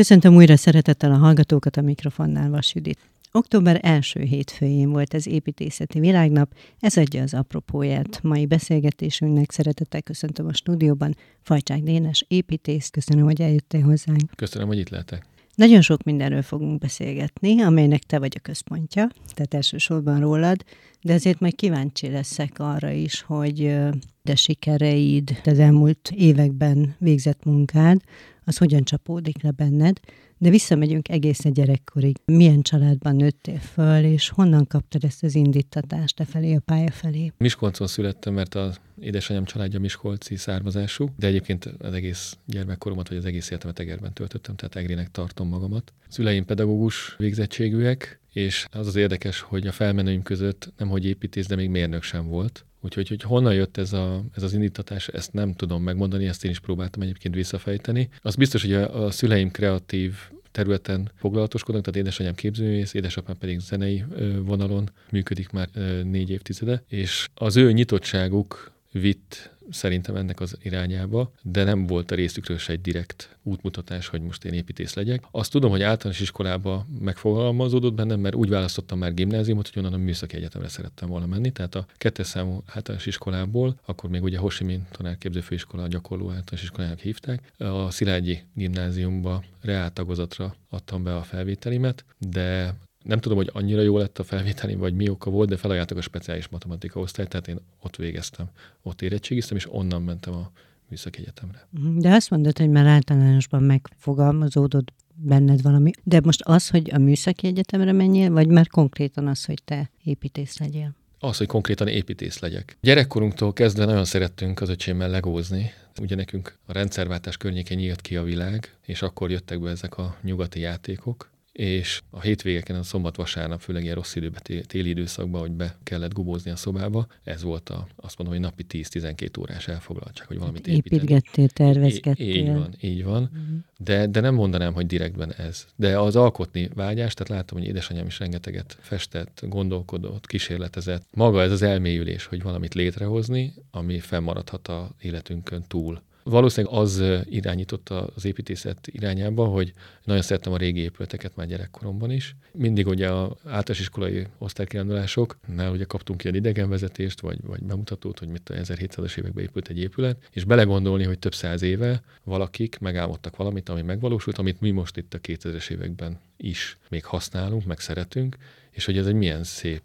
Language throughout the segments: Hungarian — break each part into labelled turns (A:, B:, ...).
A: Köszöntöm újra szeretettel a hallgatókat a mikrofonnál, Vas Judit. Október első hétfőjén volt az építészeti világnap, ez adja az apropóját. Mai beszélgetésünknek szeretettel köszöntöm a stúdióban Fajcsák Dénes építész, köszönöm, hogy eljöttél hozzánk.
B: Köszönöm, hogy itt lehetek.
A: Nagyon sok mindenről fogunk beszélgetni, amelynek te vagy a központja, tehát elsősorban rólad, de azért majd kíváncsi leszek arra is, hogy de sikereid, az elmúlt években végzett munkád, az hogyan csapódik le benned, de visszamegyünk egészen gyerekkorig. Milyen családban nőttél föl, és honnan kaptad ezt az indítatást te felé, a pálya felé?
B: Miskolcon születtem, mert az édesanyám családja miskolci származású, de egyébként az egész gyermekkoromat, vagy az egész életemet Egerben töltöttem, tehát Egrének tartom magamat. Szüleim pedagógus végzettségűek, és az az érdekes, hogy a felmenőim között nem hogy építész, de még mérnök sem volt. Úgyhogy hogy honnan jött ez, a, ez az indítatás, ezt nem tudom megmondani, ezt én is próbáltam egyébként visszafejteni. Az biztos, hogy a, a szüleim kreatív területen foglalatoskodnak, tehát édesanyám képzőművész, édesapám pedig zenei vonalon működik már négy évtizede, és az ő nyitottságuk vitt szerintem ennek az irányába, de nem volt a részükről se egy direkt útmutatás, hogy most én építész legyek. Azt tudom, hogy általános iskolába megfogalmazódott bennem, mert úgy választottam már gimnáziumot, hogy onnan a műszaki egyetemre szerettem volna menni. Tehát a kettes számú általános iskolából, akkor még ugye Hosimin tanárképző főiskola gyakorló általános iskolának hívták, a Szilágyi gimnáziumba reáltagozatra adtam be a felvételimet, de nem tudom, hogy annyira jó lett a felvételi, vagy mi oka volt, de felajánlottak a speciális matematika osztályt, tehát én ott végeztem, ott érettségiztem, és onnan mentem a műszaki egyetemre.
A: De azt mondod, hogy már általánosban megfogalmazódott benned valami. De most az, hogy a műszaki egyetemre menjél, vagy már konkrétan az, hogy te építész legyél?
B: Az, hogy konkrétan építész legyek. Gyerekkorunktól kezdve nagyon szerettünk az öcsémmel legózni. Ugye nekünk a rendszerváltás környékén nyílt ki a világ, és akkor jöttek be ezek a nyugati játékok és a hétvégeken, a szombat-vasárnap, főleg ilyen rossz időben, téli időszakban, hogy be kellett gubózni a szobába, ez volt a, azt mondom, hogy napi 10-12 órás elfoglaltság, hogy valamit építeni.
A: Építgettél, tervezgettél.
B: Így van, így van. Uh-huh. De, de nem mondanám, hogy direktben ez. De az alkotni vágyás, tehát látom, hogy édesanyám is rengeteget festett, gondolkodott, kísérletezett. Maga ez az elmélyülés, hogy valamit létrehozni, ami fennmaradhat a életünkön túl. Valószínűleg az irányította az építészet irányába, hogy nagyon szerettem a régi épületeket már gyerekkoromban is. Mindig ugye a általános iskolai osztálykirándulásoknál ugye kaptunk ilyen idegenvezetést, vagy, vagy bemutatót, hogy mit a 1700-as években épült egy épület, és belegondolni, hogy több száz éve valakik megálmodtak valamit, ami megvalósult, amit mi most itt a 2000-es években is még használunk, meg szeretünk, és hogy ez egy milyen szép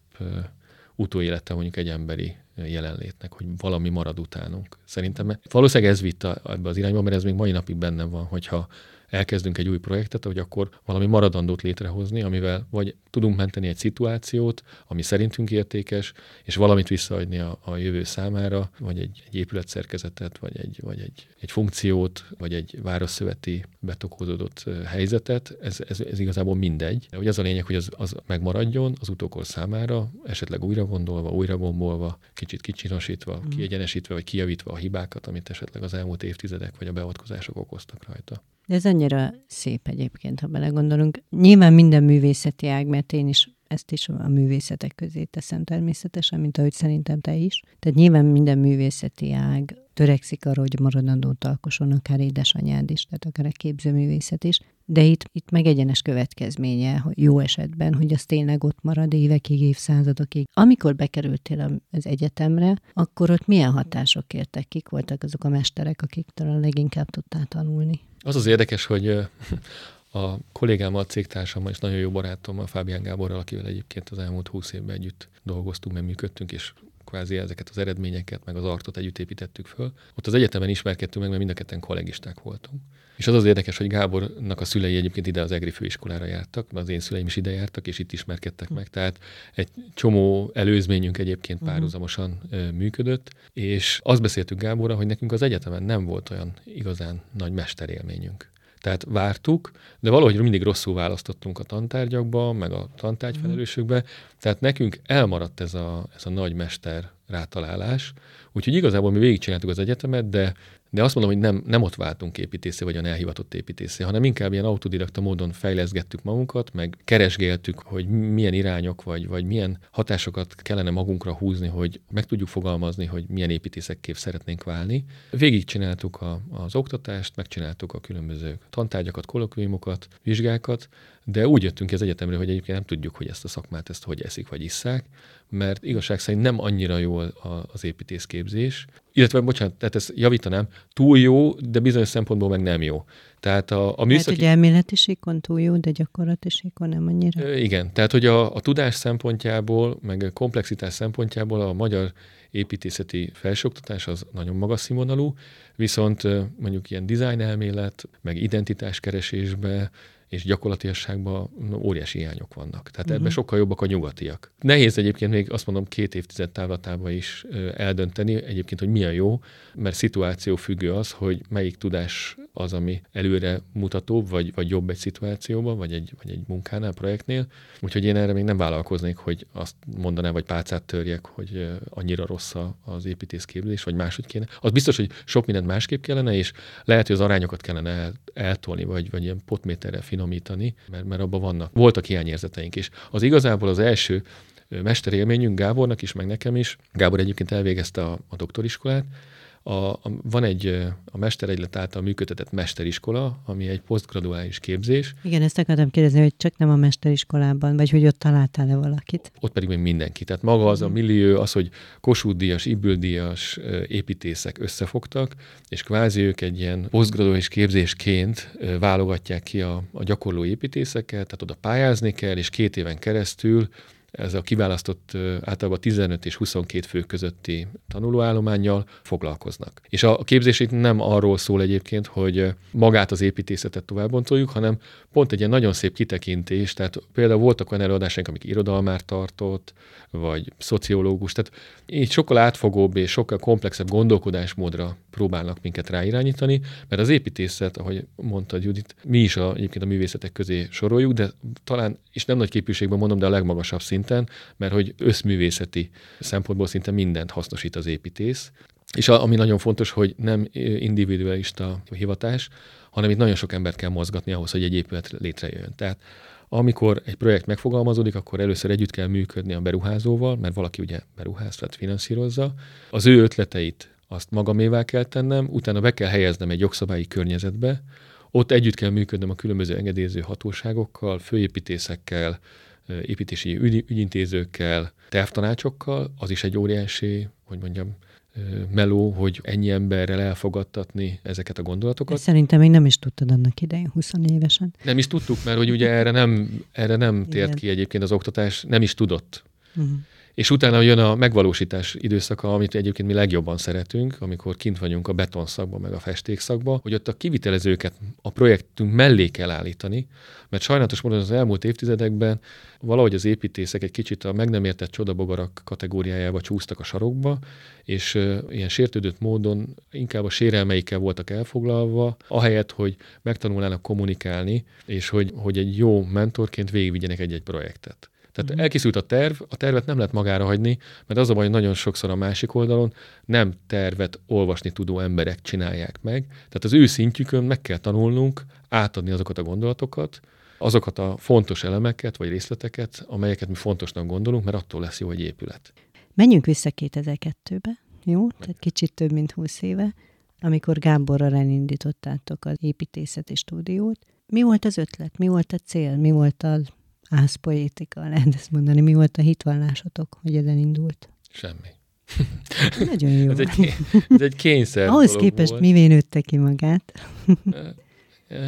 B: utóélete mondjuk egy emberi jelenlétnek, hogy valami marad utánunk. Szerintem valószínűleg ez vitt ebbe az irányba, mert ez még mai napig benne van, hogyha elkezdünk egy új projektet, hogy akkor valami maradandót létrehozni, amivel vagy tudunk menteni egy szituációt, ami szerintünk értékes, és valamit visszaadni a, a jövő számára, vagy egy, egy épületszerkezetet, vagy egy, vagy egy, egy funkciót, vagy egy városszöveti betokózódott helyzetet, ez, ez, ez igazából mindegy. De hogy az a lényeg, hogy az, az megmaradjon az utókor számára, esetleg újra gondolva, újra gombolva, kicsit kicsinosítva, mm. kiegyenesítve, vagy kijavítva a hibákat, amit esetleg az elmúlt évtizedek vagy a beavatkozások okoztak rajta.
A: De ez annyira szép egyébként, ha belegondolunk. Nyilván minden művészeti ág, mert én is ezt is a művészetek közé teszem természetesen, mint ahogy szerintem te is. Tehát nyilván minden művészeti ág törekszik arra, hogy maradandót alkosson, akár édesanyád is, tehát akár a képzőművészet is. De itt, itt meg egyenes következménye, hogy jó esetben, hogy az tényleg ott marad évekig, évszázadokig. Amikor bekerültél az egyetemre, akkor ott milyen hatások értek? Kik voltak azok a mesterek, akik talán leginkább tudtál tanulni?
B: Az az érdekes, hogy a kollégámmal, a cégtársammal és nagyon jó barátommal, Fábián Gáborral, akivel egyébként az elmúlt húsz évben együtt dolgoztunk, meg működtünk, és kvázi ezeket az eredményeket, meg az artot együtt építettük föl. Ott az egyetemen ismerkedtünk meg, mert mind a ketten kollégisták voltunk. És az az érdekes, hogy Gábornak a szülei egyébként ide az EGRI főiskolára jártak, az én szüleim is ide jártak, és itt ismerkedtek meg. Tehát egy csomó előzményünk egyébként mhm. párhuzamosan működött, és azt beszéltük Gáborra, hogy nekünk az egyetemen nem volt olyan igazán nagy mesterélményünk. Tehát vártuk, de valahogy mindig rosszul választottunk a tantárgyakba, meg a tantárgyfelelősökbe, tehát nekünk elmaradt ez a, ez a nagy mester rátalálás, úgyhogy igazából mi végigcsináltuk az egyetemet, de de azt mondom, hogy nem, nem ott váltunk építészé, vagy a elhivatott építészé, hanem inkább ilyen autodidakta módon fejleszgettük magunkat, meg keresgéltük, hogy milyen irányok, vagy, vagy milyen hatásokat kellene magunkra húzni, hogy meg tudjuk fogalmazni, hogy milyen építészekképp szeretnénk válni. Végigcsináltuk a, az oktatást, megcsináltuk a különböző tantárgyakat, kolokviumokat, vizsgákat, de úgy jöttünk az egyetemre, hogy egyébként nem tudjuk, hogy ezt a szakmát ezt hogy eszik vagy isszák, mert igazság szerint nem annyira jó az építészképzés, illetve, bocsánat, tehát ezt javítanám, túl jó, de bizonyos szempontból meg nem jó. Tehát a, a műszaki...
A: Tehát, hogy elméleti síkon túl jó, de gyakorlati síkon nem annyira.
B: Igen, tehát hogy a, a tudás szempontjából, meg a komplexitás szempontjából a magyar építészeti felsőoktatás az nagyon magas színvonalú, viszont mondjuk ilyen design elmélet, meg identitáskeresésbe, és gyakorlatilasságban óriási hiányok vannak. Tehát uh-huh. ebben mhm. sokkal jobbak a nyugatiak. Nehéz egyébként még azt mondom két évtized távlatában is eldönteni egyébként, hogy mi a jó, mert szituáció függő az, hogy melyik tudás az, ami előre mutatóbb, vagy, vagy jobb egy szituációban, vagy egy, vagy egy munkánál, projektnél. Úgyhogy én erre még nem vállalkoznék, hogy azt mondanám, vagy pálcát törjek, hogy annyira rossz az építészképzés, vagy máshogy kéne. Az biztos, hogy sok mindent másképp kellene, és lehet, hogy az arányokat kellene el, eltolni, vagy, vagy ilyen potméterrel finomítani, mert, mert abban vannak. Voltak hiányérzeteink is. Az igazából az első mesterélményünk Gábornak is, meg nekem is. Gábor egyébként elvégezte a, a doktoriskolát, a, a, van egy a mesteregylet által működtetett mesteriskola, ami egy posztgraduális képzés.
A: Igen, ezt akartam kérdezni, hogy csak nem a mesteriskolában, vagy hogy ott találtál-e valakit?
B: Ott pedig még mindenki. Tehát maga az a mhm. millió, az, hogy Kossuth Díjas, Díjas építészek összefogtak, és kvázi ők egy ilyen posztgraduális képzésként válogatják ki a, a gyakorló építészeket, tehát oda pályázni kell, és két éven keresztül ez a kiválasztott általában 15 és 22 fő közötti tanulóállományjal foglalkoznak. És a képzés itt nem arról szól egyébként, hogy magát az építészetet továbbbontoljuk, hanem pont egy ilyen nagyon szép kitekintés, tehát például voltak olyan előadásaink, amik irodalmár tartott, vagy szociológus, tehát így sokkal átfogóbb és sokkal komplexebb gondolkodásmódra próbálnak minket ráirányítani, mert az építészet, ahogy mondta Judit, mi is a, egyébként a művészetek közé soroljuk, de talán, és nem nagy képviségben mondom, de a legmagasabb szinten, mert hogy összművészeti szempontból szinte mindent hasznosít az építész. És a, ami nagyon fontos, hogy nem individualista hivatás, hanem itt nagyon sok embert kell mozgatni ahhoz, hogy egy épület létrejöjjön. Tehát amikor egy projekt megfogalmazódik, akkor először együtt kell működni a beruházóval, mert valaki ugye beruház, tehát finanszírozza. Az ő ötleteit azt magamévá kell tennem, utána be kell helyeznem egy jogszabályi környezetbe, ott együtt kell működnöm a különböző engedélyező hatóságokkal, főépítészekkel, építési ügy, ügyintézőkkel, tervtanácsokkal, az is egy óriási, hogy mondjam, meló, hogy ennyi emberrel elfogadtatni ezeket a gondolatokat. De
A: szerintem még nem is tudtad annak idején, 20 évesen.
B: Nem is tudtuk, mert hogy ugye erre nem, erre nem tért ki egyébként az oktatás, nem is tudott. Uh-huh. És utána jön a megvalósítás időszaka, amit egyébként mi legjobban szeretünk, amikor kint vagyunk a betonszakban, meg a festékszakban, hogy ott a kivitelezőket a projektünk mellé kell állítani, mert sajnálatos módon az elmúlt évtizedekben valahogy az építészek egy kicsit a meg nem értett csodabogarak kategóriájába csúsztak a sarokba, és ilyen sértődött módon inkább a sérelmeikkel voltak elfoglalva, ahelyett, hogy megtanulnának kommunikálni, és hogy, hogy egy jó mentorként végigvigyenek egy-egy projektet. Tehát mm. elkészült a terv, a tervet nem lehet magára hagyni, mert az a baj, hogy nagyon sokszor a másik oldalon nem tervet olvasni tudó emberek csinálják meg. Tehát az ő szintjükön meg kell tanulnunk átadni azokat a gondolatokat, azokat a fontos elemeket vagy részleteket, amelyeket mi fontosnak gondolunk, mert attól lesz jó egy épület.
A: Menjünk vissza 2002-be, jó? Tehát kicsit több mint 20 éve, amikor Gáborral elindítottátok az építészeti stúdiót. Mi volt az ötlet? Mi volt a cél? Mi volt az ászpoétika, lehet ezt mondani. Mi volt a hitvallásotok, hogy ezen indult?
B: Semmi.
A: Nagyon jó.
B: ez, egy, ez egy kényszer
A: Ahhoz képest volt. mivé nőtte ki magát?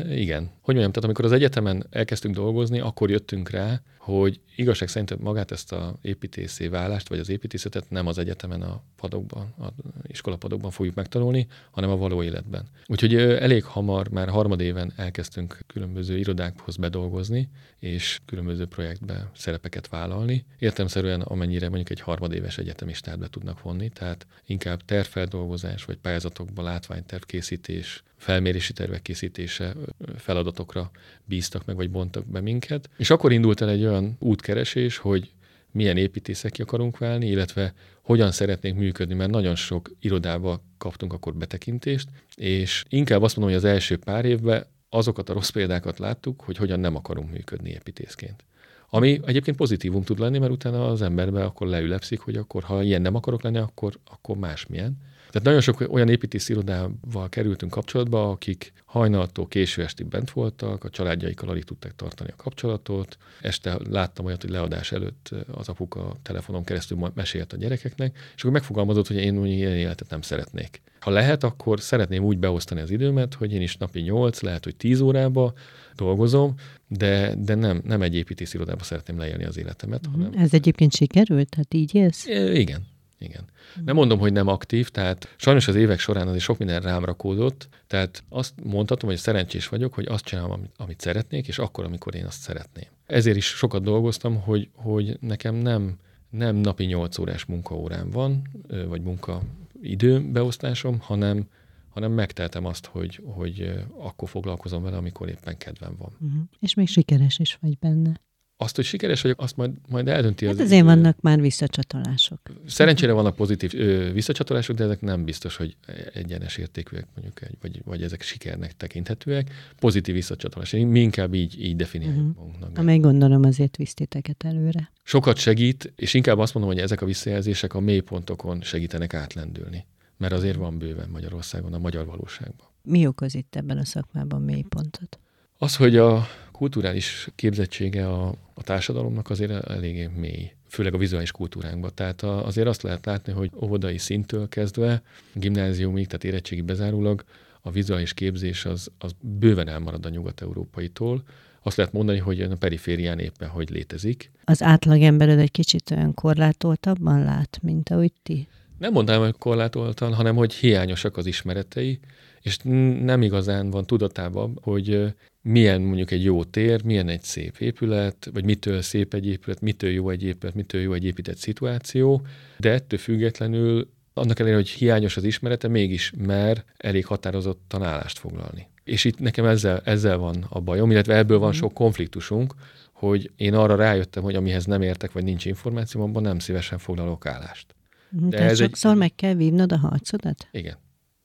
B: Igen. Hogy mondjam, tehát amikor az egyetemen elkezdtünk dolgozni, akkor jöttünk rá, hogy igazság szerint magát ezt a építészé válást, vagy az építészetet nem az egyetemen a padokban, a iskolapadokban fogjuk megtanulni, hanem a való életben. Úgyhogy elég hamar, már harmadéven elkezdtünk különböző irodákhoz bedolgozni, és különböző projektbe szerepeket vállalni. Értemszerűen amennyire mondjuk egy harmadéves egyetemistát be tudnak vonni, tehát inkább tervfeldolgozás, vagy pályázatokban látványtervkészítés, felmérési tervek készítése feladatokra bíztak meg, vagy bontak be minket. És akkor indult el egy olyan útkeresés, hogy milyen építészek akarunk válni, illetve hogyan szeretnénk működni, mert nagyon sok irodába kaptunk akkor betekintést, és inkább azt mondom, hogy az első pár évben azokat a rossz példákat láttuk, hogy hogyan nem akarunk működni építészként. Ami egyébként pozitívum tud lenni, mert utána az emberbe akkor leülepszik, hogy akkor ha ilyen nem akarok lenni, akkor, akkor másmilyen. Tehát nagyon sok olyan építész irodával kerültünk kapcsolatba, akik hajnaltól késő estig bent voltak, a családjaikkal alig tudták tartani a kapcsolatot. Este láttam olyat, hogy leadás előtt az apuka telefonon keresztül mesélt a gyerekeknek, és akkor megfogalmazott, hogy én ilyen életet nem szeretnék. Ha lehet, akkor szeretném úgy beosztani az időmet, hogy én is napi 8, lehet, hogy 10 órába dolgozom, de, de nem, nem egy építész irodába szeretném leélni az életemet.
A: Mhm. Hanem... Ez egyébként sikerült? Tehát így élsz?
B: Igen, igen. Nem mondom, hogy nem aktív, tehát sajnos az évek során azért sok minden rám rakódott, tehát azt mondhatom, hogy szerencsés vagyok, hogy azt csinálom, amit, amit szeretnék, és akkor, amikor én azt szeretném. Ezért is sokat dolgoztam, hogy, hogy nekem nem, nem napi 8 órás munkaórám van, vagy munka időbeosztásom, hanem, hanem megteltem azt, hogy, hogy akkor foglalkozom vele, amikor éppen kedvem van.
A: Uh-huh. És még sikeres is vagy benne.
B: Azt, hogy sikeres vagyok, azt majd, majd eldönti
A: hát az... azért vannak már visszacsatolások.
B: Szerencsére vannak pozitív ö, visszacsatolások, de ezek nem biztos, hogy egyenes értékűek, mondjuk, vagy, vagy ezek sikernek tekinthetőek. Pozitív visszacsatolás. Mi inkább így, így definiáljuk uh-huh. magunknak.
A: Amely gondolom azért visz titeket előre.
B: Sokat segít, és inkább azt mondom, hogy ezek a visszajelzések a mélypontokon segítenek átlendülni. Mert azért van bőven Magyarországon, a magyar valóságban.
A: Mi okoz itt ebben a szakmában mélypontot?
B: Az, hogy a kulturális képzettsége a, a társadalomnak azért eléggé mély, főleg a vizuális kultúránkban. Tehát a, azért azt lehet látni, hogy óvodai szintől kezdve, gimnáziumig, tehát érettségi bezárólag a vizuális képzés az, az bőven elmarad a nyugat-európaitól. Azt lehet mondani, hogy a periférián éppen hogy létezik.
A: Az átlagembered egy kicsit olyan korlátoltabban lát, mint ahogy ti?
B: Nem mondanám, hogy korlátoltan, hanem hogy hiányosak az ismeretei, és nem igazán van tudatában, hogy milyen mondjuk egy jó tér, milyen egy szép épület, vagy mitől szép egy épület, mitől jó egy épület, mitől jó egy épített szituáció, de ettől függetlenül annak ellenére, hogy hiányos az ismerete, mégis mer elég határozottan állást foglalni. És itt nekem ezzel, ezzel van a bajom, illetve ebből van mhm. sok konfliktusunk, hogy én arra rájöttem, hogy amihez nem értek, vagy nincs információm, abban nem szívesen foglalok állást.
A: Mhm, de Tehát ez sokszor egy... meg kell vívnod a harcodat?
B: Igen.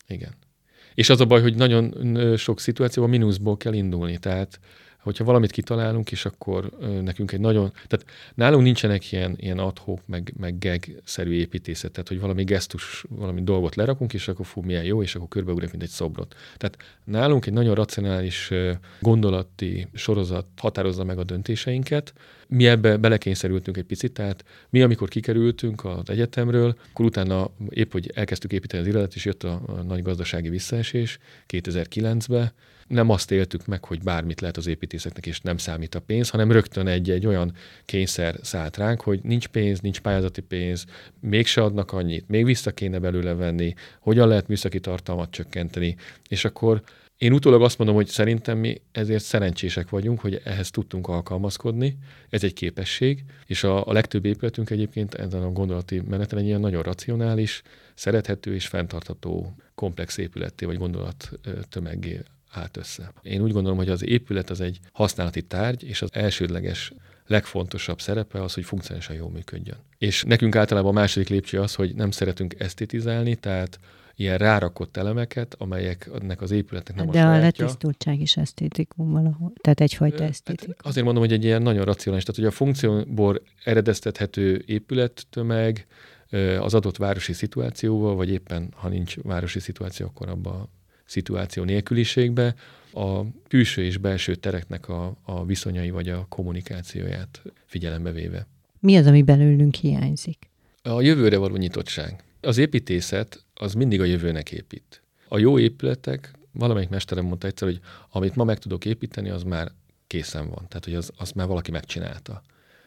B: Igen. És az a baj, hogy nagyon sok szituációban mínuszból kell indulni. Tehát hogyha valamit kitalálunk, és akkor nekünk egy nagyon, tehát nálunk nincsenek ilyen, ilyen adhok, meg, meg gag-szerű építészet, tehát hogy valami gesztus, valami dolgot lerakunk, és akkor fú, milyen jó, és akkor körbeugrik, mint egy szobrot. Tehát nálunk egy nagyon racionális gondolati sorozat határozza meg a döntéseinket, mi ebbe belekényszerültünk egy picit, tehát mi, amikor kikerültünk az egyetemről, akkor utána épp, hogy elkezdtük építeni az irodat, és jött a, a nagy gazdasági visszaesés 2009-ben, nem azt éltük meg, hogy bármit lehet az építészeknek, és nem számít a pénz, hanem rögtön egy, egy olyan kényszer szállt ránk, hogy nincs pénz, nincs pályázati pénz, mégse adnak annyit, még vissza kéne belőle venni, hogyan lehet műszaki tartalmat csökkenteni, és akkor én utólag azt mondom, hogy szerintem mi ezért szerencsések vagyunk, hogy ehhez tudtunk alkalmazkodni. Ez egy képesség, és a, a legtöbb épületünk egyébként ezen a gondolati meneten egy ilyen nagyon racionális, szerethető és fenntartható komplex épületté vagy gondolat tömeggé állt össze. Én úgy gondolom, hogy az épület az egy használati tárgy, és az elsődleges legfontosabb szerepe az, hogy funkcionálisan jól működjön. És nekünk általában a második lépcső az, hogy nem szeretünk esztétizálni, tehát ilyen rárakott elemeket, amelyek ennek az épületnek nem
A: De
B: a
A: sajátja. A letisztultság is esztétikum valahol, tehát egyfajta esztétikum. Hát
B: azért mondom, hogy egy ilyen nagyon racionális, tehát hogy a funkcióból eredeztethető épülettömeg az adott városi szituációval, vagy éppen ha nincs városi szituáció, akkor abban a szituáció nélküliségbe a külső és belső tereknek a, a viszonyai vagy a kommunikációját figyelembe véve.
A: Mi az, ami belőlünk hiányzik?
B: A jövőre való nyitottság. Az építészet az mindig a jövőnek épít. A jó épületek, valamelyik mesterem mondta egyszer, hogy amit ma meg tudok építeni, az már készen van. Tehát, hogy az, az már valaki megcsinálta.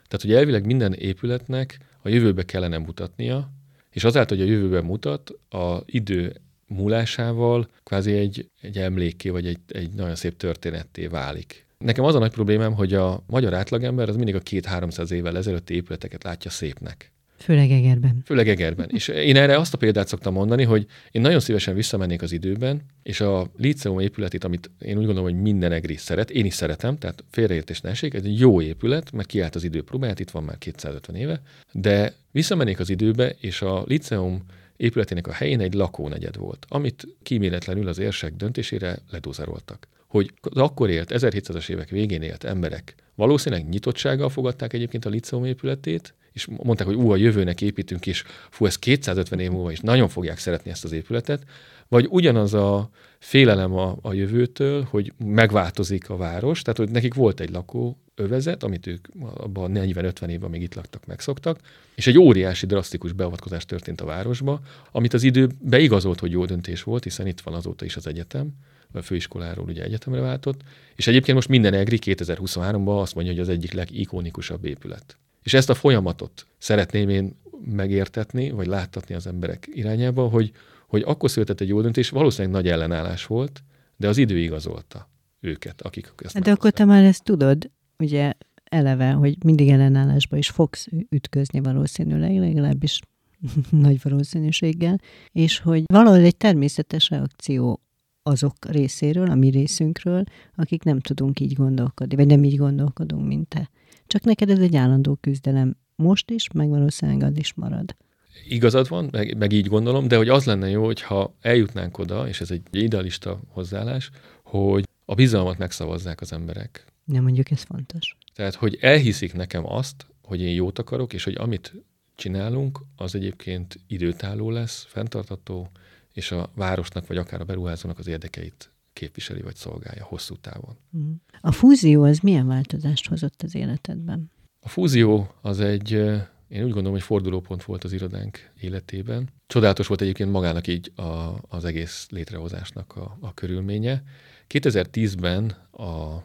B: Tehát, hogy elvileg minden épületnek a jövőbe kellene mutatnia, és azáltal, hogy a jövőben mutat, a idő múlásával kvázi egy, egy emlékké, vagy egy, egy nagyon szép történetté válik. Nekem az a nagy problémám, hogy a magyar átlagember az mindig a két-háromszáz évvel ezelőtti épületeket látja szépnek.
A: Főleg Egerben.
B: Főleg Egerben. És én erre azt a példát szoktam mondani, hogy én nagyon szívesen visszamennék az időben, és a Líceum épületét, amit én úgy gondolom, hogy minden egri szeret, én is szeretem, tehát félreértés ne esik, egy jó épület, mert kiállt az idő próbáját, itt van már 250 éve, de visszamennék az időbe, és a Líceum épületének a helyén egy lakónegyed volt, amit kíméletlenül az érsek döntésére ledózeroltak. Hogy az akkor élt, 1700-as évek végén élt emberek valószínűleg nyitottsággal fogadták egyébként a liceum épületét, és mondták, hogy ú, a jövőnek építünk, és fú, ez 250 év múlva is nagyon fogják szeretni ezt az épületet, vagy ugyanaz a félelem a, a jövőtől, hogy megváltozik a város, tehát hogy nekik volt egy lakó övezet, amit ők abban 40-50 évben még itt laktak, megszoktak, és egy óriási, drasztikus beavatkozás történt a városba, amit az idő beigazolt, hogy jó döntés volt, hiszen itt van azóta is az egyetem, a főiskoláról ugye egyetemre váltott, és egyébként most minden EGRI 2023-ban azt mondja, hogy az egyik legikonikusabb épület. És ezt a folyamatot szeretném én megértetni, vagy láttatni az emberek irányába, hogy, hogy akkor született egy jó döntés, valószínűleg nagy ellenállás volt, de az idő igazolta őket, akik ezt
A: De akkor te már ezt tudod, ugye eleve, hogy mindig ellenállásba is fogsz ütközni valószínűleg, legalábbis nagy valószínűséggel, és hogy valahol egy természetes reakció azok részéről, a mi részünkről, akik nem tudunk így gondolkodni, vagy nem így gondolkodunk, mint te. Csak neked ez egy állandó küzdelem most is, meg valószínűleg az is marad.
B: Igazad van, meg, meg így gondolom, de hogy az lenne jó, hogyha eljutnánk oda, és ez egy idealista hozzáállás, hogy a bizalmat megszavazzák az emberek.
A: Nem mondjuk ez fontos.
B: Tehát, hogy elhiszik nekem azt, hogy én jót akarok, és hogy amit csinálunk, az egyébként időtálló lesz, fenntartató, és a városnak, vagy akár a beruházónak az érdekeit képviseli, vagy szolgálja hosszú távon.
A: Mm. A fúzió az milyen változást hozott az életedben?
B: A fúzió az egy, én úgy gondolom, hogy fordulópont volt az irodánk életében. Csodálatos volt egyébként magának így a, az egész létrehozásnak a, a körülménye. 2010-ben a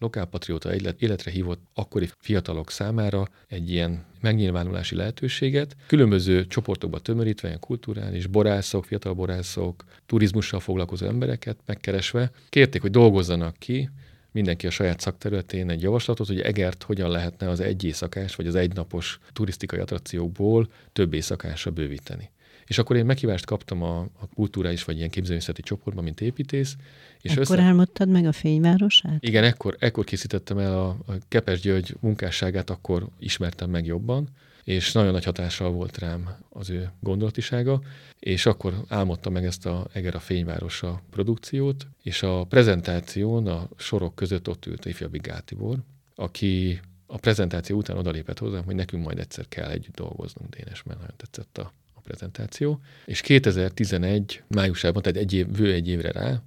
B: lokálpatrióta életre hívott akkori fiatalok számára egy ilyen megnyilvánulási lehetőséget, különböző csoportokba tömörítve, ilyen kulturális, borászok, fiatal borászok, turizmussal foglalkozó embereket megkeresve, kérték, hogy dolgozzanak ki mindenki a saját szakterületén egy javaslatot, hogy Egert hogyan lehetne az egy éjszakás vagy az egynapos turisztikai attrakciókból több éjszakásra bővíteni. És akkor én meghívást kaptam a, a kulturális vagy ilyen képzőművészeti csoportban, mint építész.
A: És ekkor össze... álmodtad meg a fényvárosát?
B: Igen, ekkor, ekkor készítettem el a, a Kepes György munkásságát, akkor ismertem meg jobban, és nagyon nagy hatással volt rám az ő gondolatisága, és akkor álmodtam meg ezt a Eger a fényvárosa produkciót, és a prezentáción a sorok között ott ült ifjabb Gátibor, aki a prezentáció után odalépett hozzám, hogy nekünk majd egyszer kell együtt dolgoznunk, Dénes, mert nagyon tetszett a a prezentáció, és 2011 májusában, tehát egy év, bő egy évre rá,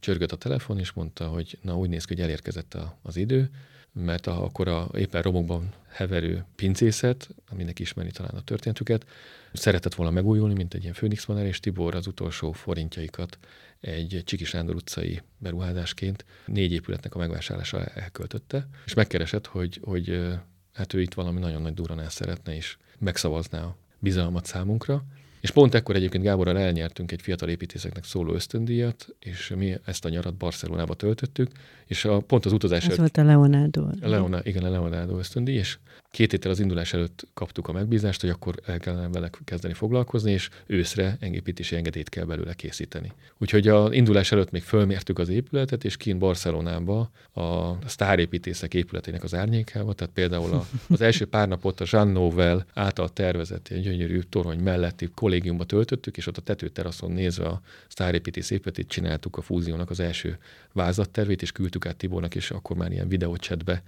B: csörgött a telefon, és mondta, hogy na úgy néz ki, hogy elérkezett a, az idő, mert a, akkor a éppen romokban heverő pincészet, aminek ismeri talán a történetüket, szeretett volna megújulni, mint egy ilyen Phoenix Manner, és Tibor az utolsó forintjaikat egy Csiki Sándor utcai beruházásként négy épületnek a megvásárlása elköltötte, és megkeresett, hogy, hogy hát ő itt valami nagyon nagy duranál szeretne, és megszavazná bizalmat számunkra. És pont ekkor egyébként Gáborral elnyertünk egy fiatal építészeknek szóló ösztöndíjat, és mi ezt a nyarat Barcelonába töltöttük, és a, pont az utazás
A: Ez volt a Leonardo.
B: A Leonardo, igen, a Leonardo ösztöndíj, és két héttel az indulás előtt kaptuk a megbízást, hogy akkor el kellene vele kezdeni foglalkozni, és őszre engépítési engedélyt kell belőle készíteni. Úgyhogy a indulás előtt még fölmértük az épületet, és kint Barcelonába a sztárépítészek épületének az árnyékába, tehát például a, az első pár napot a Jean Nouvel által tervezett egy gyönyörű torony melletti kollégiumba töltöttük, és ott a tetőteraszon nézve a sztárépítész épületét csináltuk a fúziónak az első vázattervét, és küldtük át Tibornak, és akkor már ilyen videócsetbe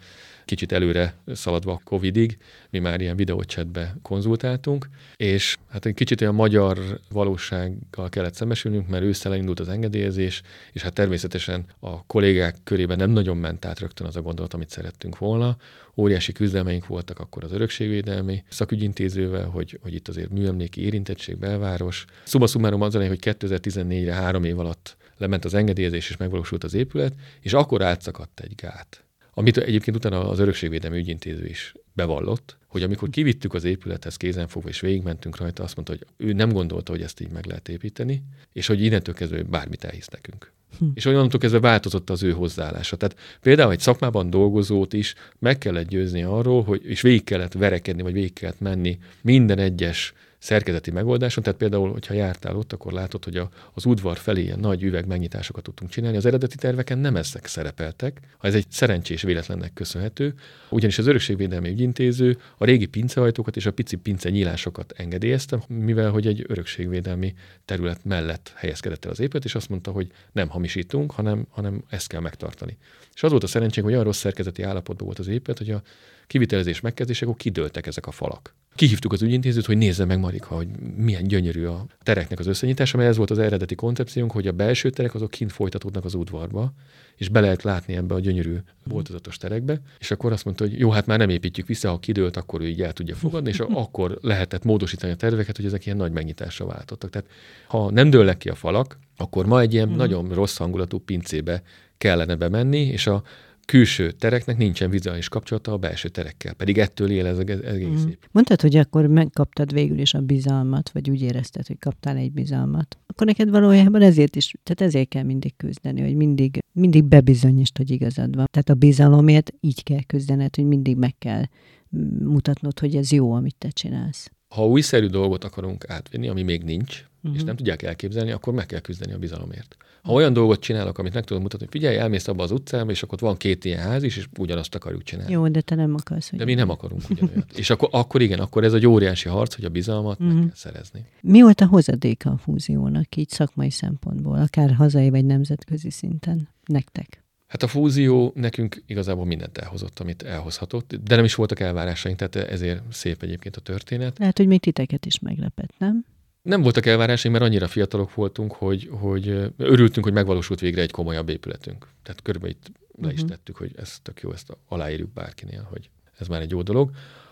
B: kicsit előre szaladva a Covidig, mi már ilyen videócsetbe konzultáltunk, és hát egy kicsit olyan magyar valósággal kellett szembesülnünk, mert ősszel indult az engedélyezés, és hát természetesen a kollégák körében nem nagyon ment át rögtön az a gondolat, amit szerettünk volna. Óriási küzdelmeink voltak akkor az örökségvédelmi szakügyintézővel, hogy, hogy itt azért műemléki érintettség, belváros. Szuba szumárom az hogy 2014-re három év alatt lement az engedélyezés, és megvalósult az épület, és akkor átszakadt egy gát amit egyébként utána az örökségvédelmi ügyintéző is bevallott, hogy amikor kivittük az épülethez kézenfogva és végigmentünk rajta, azt mondta, hogy ő nem gondolta, hogy ezt így meg lehet építeni, és hogy innentől kezdve bármit elhisz nekünk. Hm. És onnantól kezdve változott az ő hozzáállása. Tehát például egy szakmában dolgozót is meg kellett győzni arról, hogy, és végig kellett verekedni, vagy végig kellett menni minden egyes szerkezeti megoldáson. Tehát például, hogyha jártál ott, akkor látod, hogy a, az udvar felé ilyen nagy üveg megnyitásokat tudtunk csinálni. Az eredeti terveken nem ezek szerepeltek, ha ez egy szerencsés véletlennek köszönhető, ugyanis az Örökségvédelmi Ügyintéző a régi pincehajtókat és a pici pince nyílásokat engedélyezte, mivel hogy egy örökségvédelmi terület mellett helyezkedett el az épület, és azt mondta, hogy nem hamisítunk, hanem, hanem ezt kell megtartani. És az volt a szerencsénk, hogy olyan rossz szerkezeti állapotban volt az épület, hogy a kivitelezés megkezdésekor kidőltek ezek a falak. Kihívtuk az ügyintézőt, hogy nézze meg Marika, hogy milyen gyönyörű a tereknek az összenyitása, mert ez volt az eredeti koncepciónk, hogy a belső terek azok kint folytatódnak az udvarba, és be lehet látni ebbe a gyönyörű voltozatos terekbe, és akkor azt mondta, hogy jó, hát már nem építjük vissza, ha kidőlt, akkor ő így el tudja fogadni, és akkor lehetett módosítani a terveket, hogy ezek ilyen nagy megnyitásra váltottak. Tehát ha nem dőlnek ki a falak, akkor ma egy ilyen mm. nagyon rossz hangulatú pincébe kellene bemenni, és a külső tereknek nincsen vizuális kapcsolata a belső terekkel, pedig ettől él ez egész mm.
A: Mondtad, hogy akkor megkaptad végül is a bizalmat, vagy úgy érezted, hogy kaptál egy bizalmat. Akkor neked valójában ezért is, tehát ezért kell mindig küzdeni, hogy mindig, mindig bebizonyítsd, hogy igazad van. Tehát a bizalomért így kell küzdened, hogy mindig meg kell mutatnod, hogy ez jó, amit te csinálsz.
B: Ha újszerű dolgot akarunk átvenni, ami még nincs, uh-huh. és nem tudják elképzelni, akkor meg kell küzdeni a bizalomért. Ha olyan dolgot csinálok, amit meg tudom mutatni, hogy figyelj, elmész abba az utcába, és akkor ott van két ilyen ház is, és ugyanazt akarjuk csinálni.
A: Jó, de te nem akarsz.
B: De mi nem akarunk ugyanolyat. és akkor, akkor igen, akkor ez egy óriási harc, hogy a bizalmat uh-huh. meg mhm. kell szerezni.
A: Mi volt a hozadéka a fúziónak, így szakmai szempontból, akár hazai vagy nemzetközi szinten nektek?
B: Hát a fúzió nekünk igazából mindent elhozott, amit elhozhatott, de nem is voltak elvárásaink, tehát ezért szép egyébként a történet.
A: Lehet, hogy még titeket is meglepett, nem?
B: Nem voltak elvárásaink, mert annyira fiatalok voltunk, hogy, hogy örültünk, hogy megvalósult végre egy komolyabb épületünk. Tehát körülbelül itt le uh-huh. is mhm. tettük, hogy ez tök jó, ezt aláírjuk bárkinél, hogy ez már egy jó dolog.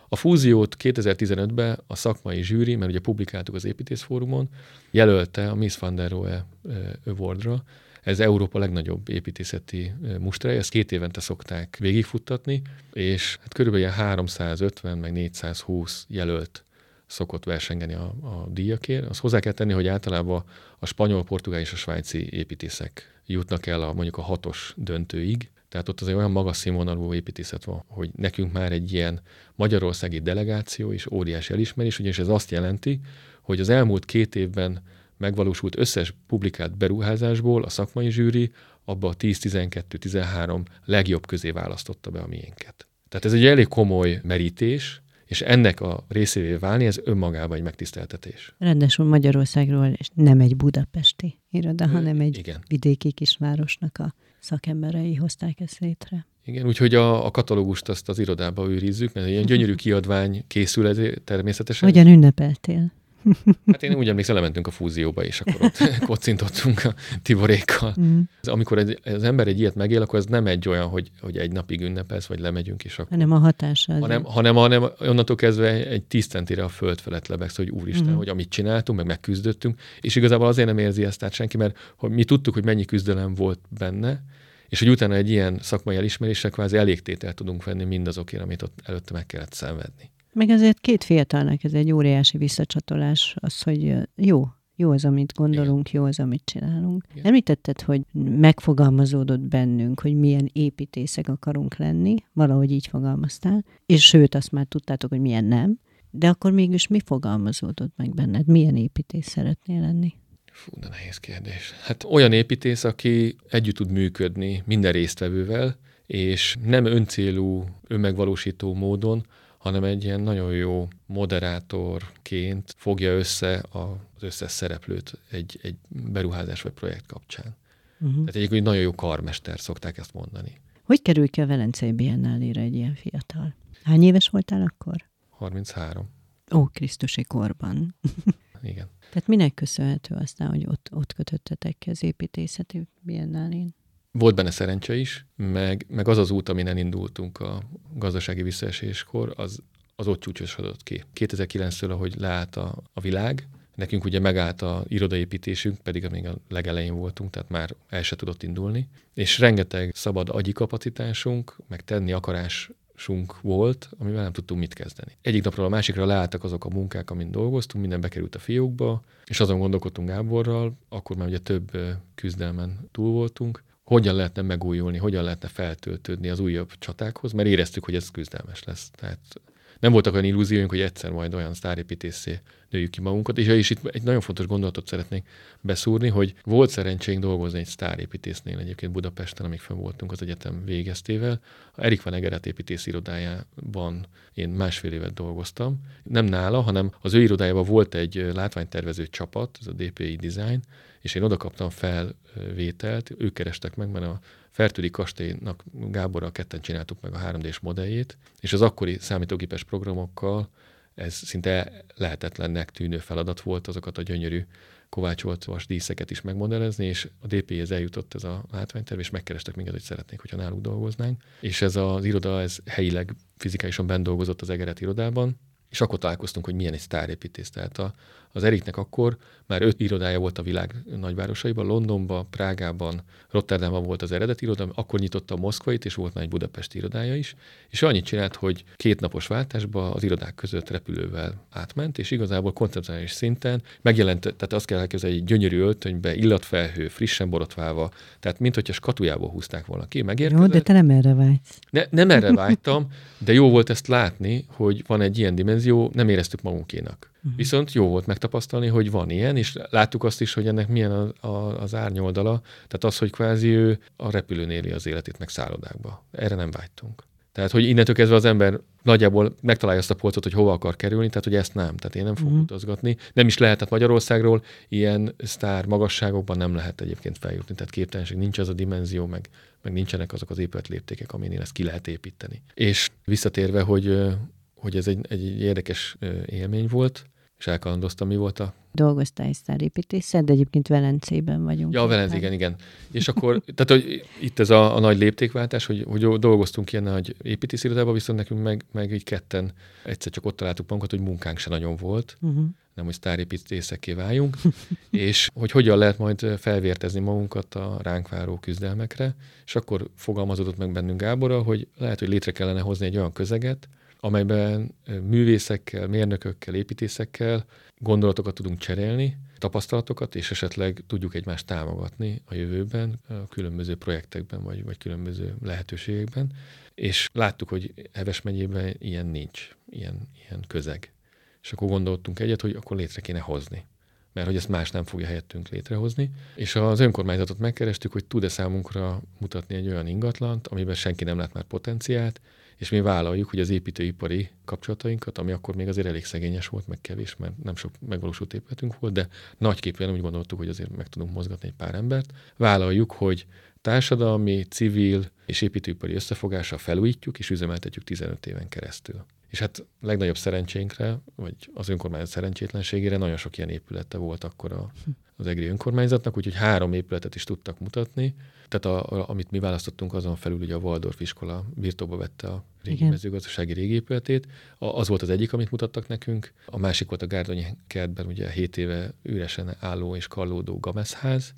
B: A fúziót 2015-ben a szakmai zsűri, mert ugye publikáltuk az építészfórumon, jelölte a Miss van der Rohe Awardra. Ez Európa legnagyobb építészeti mustrája, ezt két évente szokták végigfuttatni, és hát körülbelül 350 meg 420 jelölt szokott versengeni a, a díjakért. Azt hozzá kell tenni, hogy általában a spanyol, portugál és a svájci építészek jutnak el a, mondjuk a hatos döntőig, tehát ott azért olyan magas színvonalú építészet van, hogy nekünk már egy ilyen magyarországi delegáció és óriási elismerés, ugyanis ez azt jelenti, hogy az elmúlt két évben megvalósult összes publikált beruházásból a szakmai zsűri abba a 10-12-13 legjobb közé választotta be a miénket. Tehát ez egy elég komoly merítés, és ennek a részévé válni, ez önmagában egy megtiszteltetés.
A: Rendesul Magyarországról, és nem egy budapesti iroda, Ö, hanem egy igen. vidéki kisvárosnak a szakemberei hozták ezt létre.
B: Igen, úgyhogy a, a katalógust azt az irodába őrizzük, mert ilyen gyönyörű kiadvány készül ez természetesen.
A: Hogyan ünnepeltél?
B: Hát én úgy emlékszem, lementünk a fúzióba, és akkor ott kocintottunk a Tiborékkal. Mm. Amikor egy, az ember egy ilyet megél, akkor ez nem egy olyan, hogy, hogy egy napig ünnepelsz, vagy lemegyünk, és akkor...
A: Hanem a hatása.
B: Hanem, hanem, hanem onnantól kezdve egy tíz centire a föld felett lebegsz, hogy úristen, mm. hogy amit csináltunk, meg megküzdöttünk, és igazából azért nem érzi ezt át senki, mert hogy mi tudtuk, hogy mennyi küzdelem volt benne, és hogy utána egy ilyen szakmai elismerésre kvázi elégtételt tudunk venni mindazokért, amit ott előtte meg kellett szenvedni.
A: Meg azért két fiatalnak ez egy óriási visszacsatolás, az, hogy jó, jó az, amit gondolunk, Igen. jó az, amit csinálunk. Igen. Említetted, hogy megfogalmazódott bennünk, hogy milyen építészek akarunk lenni, valahogy így fogalmaztál, és sőt, azt már tudtátok, hogy milyen nem, de akkor mégis mi fogalmazódott meg benned? Milyen építész szeretnél lenni?
B: Fú, de nehéz kérdés. Hát olyan építész, aki együtt tud működni minden résztvevővel, és nem öncélú, önmegvalósító módon, hanem egy ilyen nagyon jó moderátorként fogja össze az összes szereplőt egy, egy beruházás vagy projekt kapcsán. Uh-huh. Tehát egyébként nagyon jó karmester, szokták ezt mondani.
A: Hogy kerül ki a Velencei Biennálére egy ilyen fiatal? Hány éves voltál akkor?
B: 33.
A: Ó, Krisztusi korban.
B: Igen.
A: Tehát minek köszönhető aztán, hogy ott, ott kötöttetek ki az építészeti biennálén?
B: Volt benne szerencse is, meg, meg az az út, amin elindultunk a gazdasági visszaeséskor, az, az ott csúcsosodott ki. 2009-től, ahogy leállt a, a világ, nekünk ugye megállt a irodaépítésünk, pedig még a legelején voltunk, tehát már el se tudott indulni, és rengeteg szabad agyi kapacitásunk, meg tenni akarás sunk volt, amivel nem tudtunk mit kezdeni. Egyik napról a másikra leálltak azok a munkák, amin dolgoztunk, minden bekerült a fiókba, és azon gondolkodtunk Gáborral, akkor már ugye több küzdelmen túl voltunk, hogyan lehetne megújulni, hogyan lehetne feltöltődni az újabb csatákhoz, mert éreztük, hogy ez küzdelmes lesz. Tehát nem voltak olyan illúzióink, hogy egyszer majd olyan sztárépítészé nőjük ki magunkat. És, és itt egy nagyon fontos gondolatot szeretnék beszúrni, hogy volt szerencsénk dolgozni egy sztárépítésznél egyébként Budapesten, amíg fenn voltunk az egyetem végeztével. A Erik van Egeret építész irodájában én másfél évet dolgoztam. Nem nála, hanem az ő irodájában volt egy látványtervező csapat, ez a DPI Design, és én oda kaptam felvételt, ők kerestek meg, mert a Fertődi kastélynak Gáborral ketten csináltuk meg a 3D-s modelljét, és az akkori számítógépes programokkal ez szinte lehetetlennek tűnő feladat volt azokat a gyönyörű kovácsolt vas díszeket is megmodellezni, és a DP-hez eljutott ez a látványterv, és megkerestek minket, hogy szeretnék, hogyha náluk dolgoznánk. És ez az iroda, ez helyileg fizikálisan bent dolgozott az Egeret irodában, és akkor találkoztunk, hogy milyen egy sztárépítész. Tehát a, az Eriknek akkor már öt irodája volt a világ nagyvárosaiban, Londonban, Prágában, Rotterdamban volt az eredeti iroda, akkor nyitotta a Moszkvait, és volt már egy budapesti irodája is, és annyit csinált, hogy két napos váltásba az irodák között repülővel átment, és igazából konceptuális szinten megjelent, tehát azt kell elképzelni, egy gyönyörű öltönybe, illatfelhő, frissen borotválva, tehát mint hogyha skatujából húzták volna ki, megérkezett.
A: Jó, de te nem erre vágysz.
B: Ne, nem erre vágytam, de jó volt ezt látni, hogy van egy ilyen dimenzió, nem éreztük magunkénak. Uh-huh. Viszont jó volt megtapasztalni, hogy van ilyen, és láttuk azt is, hogy ennek milyen a, a, az árnyoldala, tehát az, hogy kvázi ő a repülőn éli az életét meg szállodákba. Erre nem vágytunk. Tehát, hogy innentől kezdve az ember nagyjából megtalálja azt a polcot, hogy hova akar kerülni, tehát, hogy ezt nem. Tehát én nem fogok uh-huh. utazgatni. Nem is lehetett Magyarországról, ilyen sztár magasságokban nem lehet egyébként feljutni. Tehát képtelenség, nincs az a dimenzió, meg, meg nincsenek azok az épületléptékek, amin ezt ki lehet építeni. És visszatérve, hogy hogy ez egy, egy érdekes élmény volt, és elkalandoztam, mi volt a...
A: Dolgoztál sztárépítészet, de egyébként Velencében vagyunk.
B: Ja, Velence, igen, igen. És akkor, tehát hogy itt ez a, a nagy léptékváltás, hogy, hogy dolgoztunk ilyen nagy építészirodában, viszont nekünk meg, meg így ketten egyszer csak ott találtuk magunkat, hogy munkánk se nagyon volt, uh-huh. nem, hogy sztárépítészekké váljunk, és hogy hogyan lehet majd felvértezni magunkat a ránk váró küzdelmekre, és akkor fogalmazódott meg bennünk Gábora, hogy lehet, hogy létre kellene hozni egy olyan közeget, amelyben művészekkel, mérnökökkel, építészekkel gondolatokat tudunk cserélni, tapasztalatokat, és esetleg tudjuk egymást támogatni a jövőben, a különböző projektekben, vagy, vagy különböző lehetőségekben. És láttuk, hogy Heves megyében ilyen nincs, ilyen, ilyen közeg. És akkor gondoltunk egyet, hogy akkor létre kéne hozni mert hogy ezt más nem fogja helyettünk létrehozni. És az önkormányzatot megkerestük, hogy tud-e számunkra mutatni egy olyan ingatlant, amiben senki nem lát már potenciált, és mi vállaljuk, hogy az építőipari kapcsolatainkat, ami akkor még azért elég szegényes volt, meg kevés, mert nem sok megvalósult épületünk volt, de nagyképpen úgy gondoltuk, hogy azért meg tudunk mozgatni egy pár embert. Vállaljuk, hogy társadalmi, civil és építőipari összefogással felújítjuk és üzemeltetjük 15 éven keresztül. És hát legnagyobb szerencsénkre, vagy az önkormányzat szerencsétlenségére nagyon sok ilyen épülete volt akkor a, az EGRI önkormányzatnak, úgyhogy három épületet is tudtak mutatni. Tehát a, a, amit mi választottunk, azon felül ugye a Waldorf iskola birtokba vette a régi Igen. mezőgazdasági régi épületét. A, az volt az egyik, amit mutattak nekünk. A másik volt a Gárdonyi kertben ugye 7 éve üresen álló és kallódó Gameszház,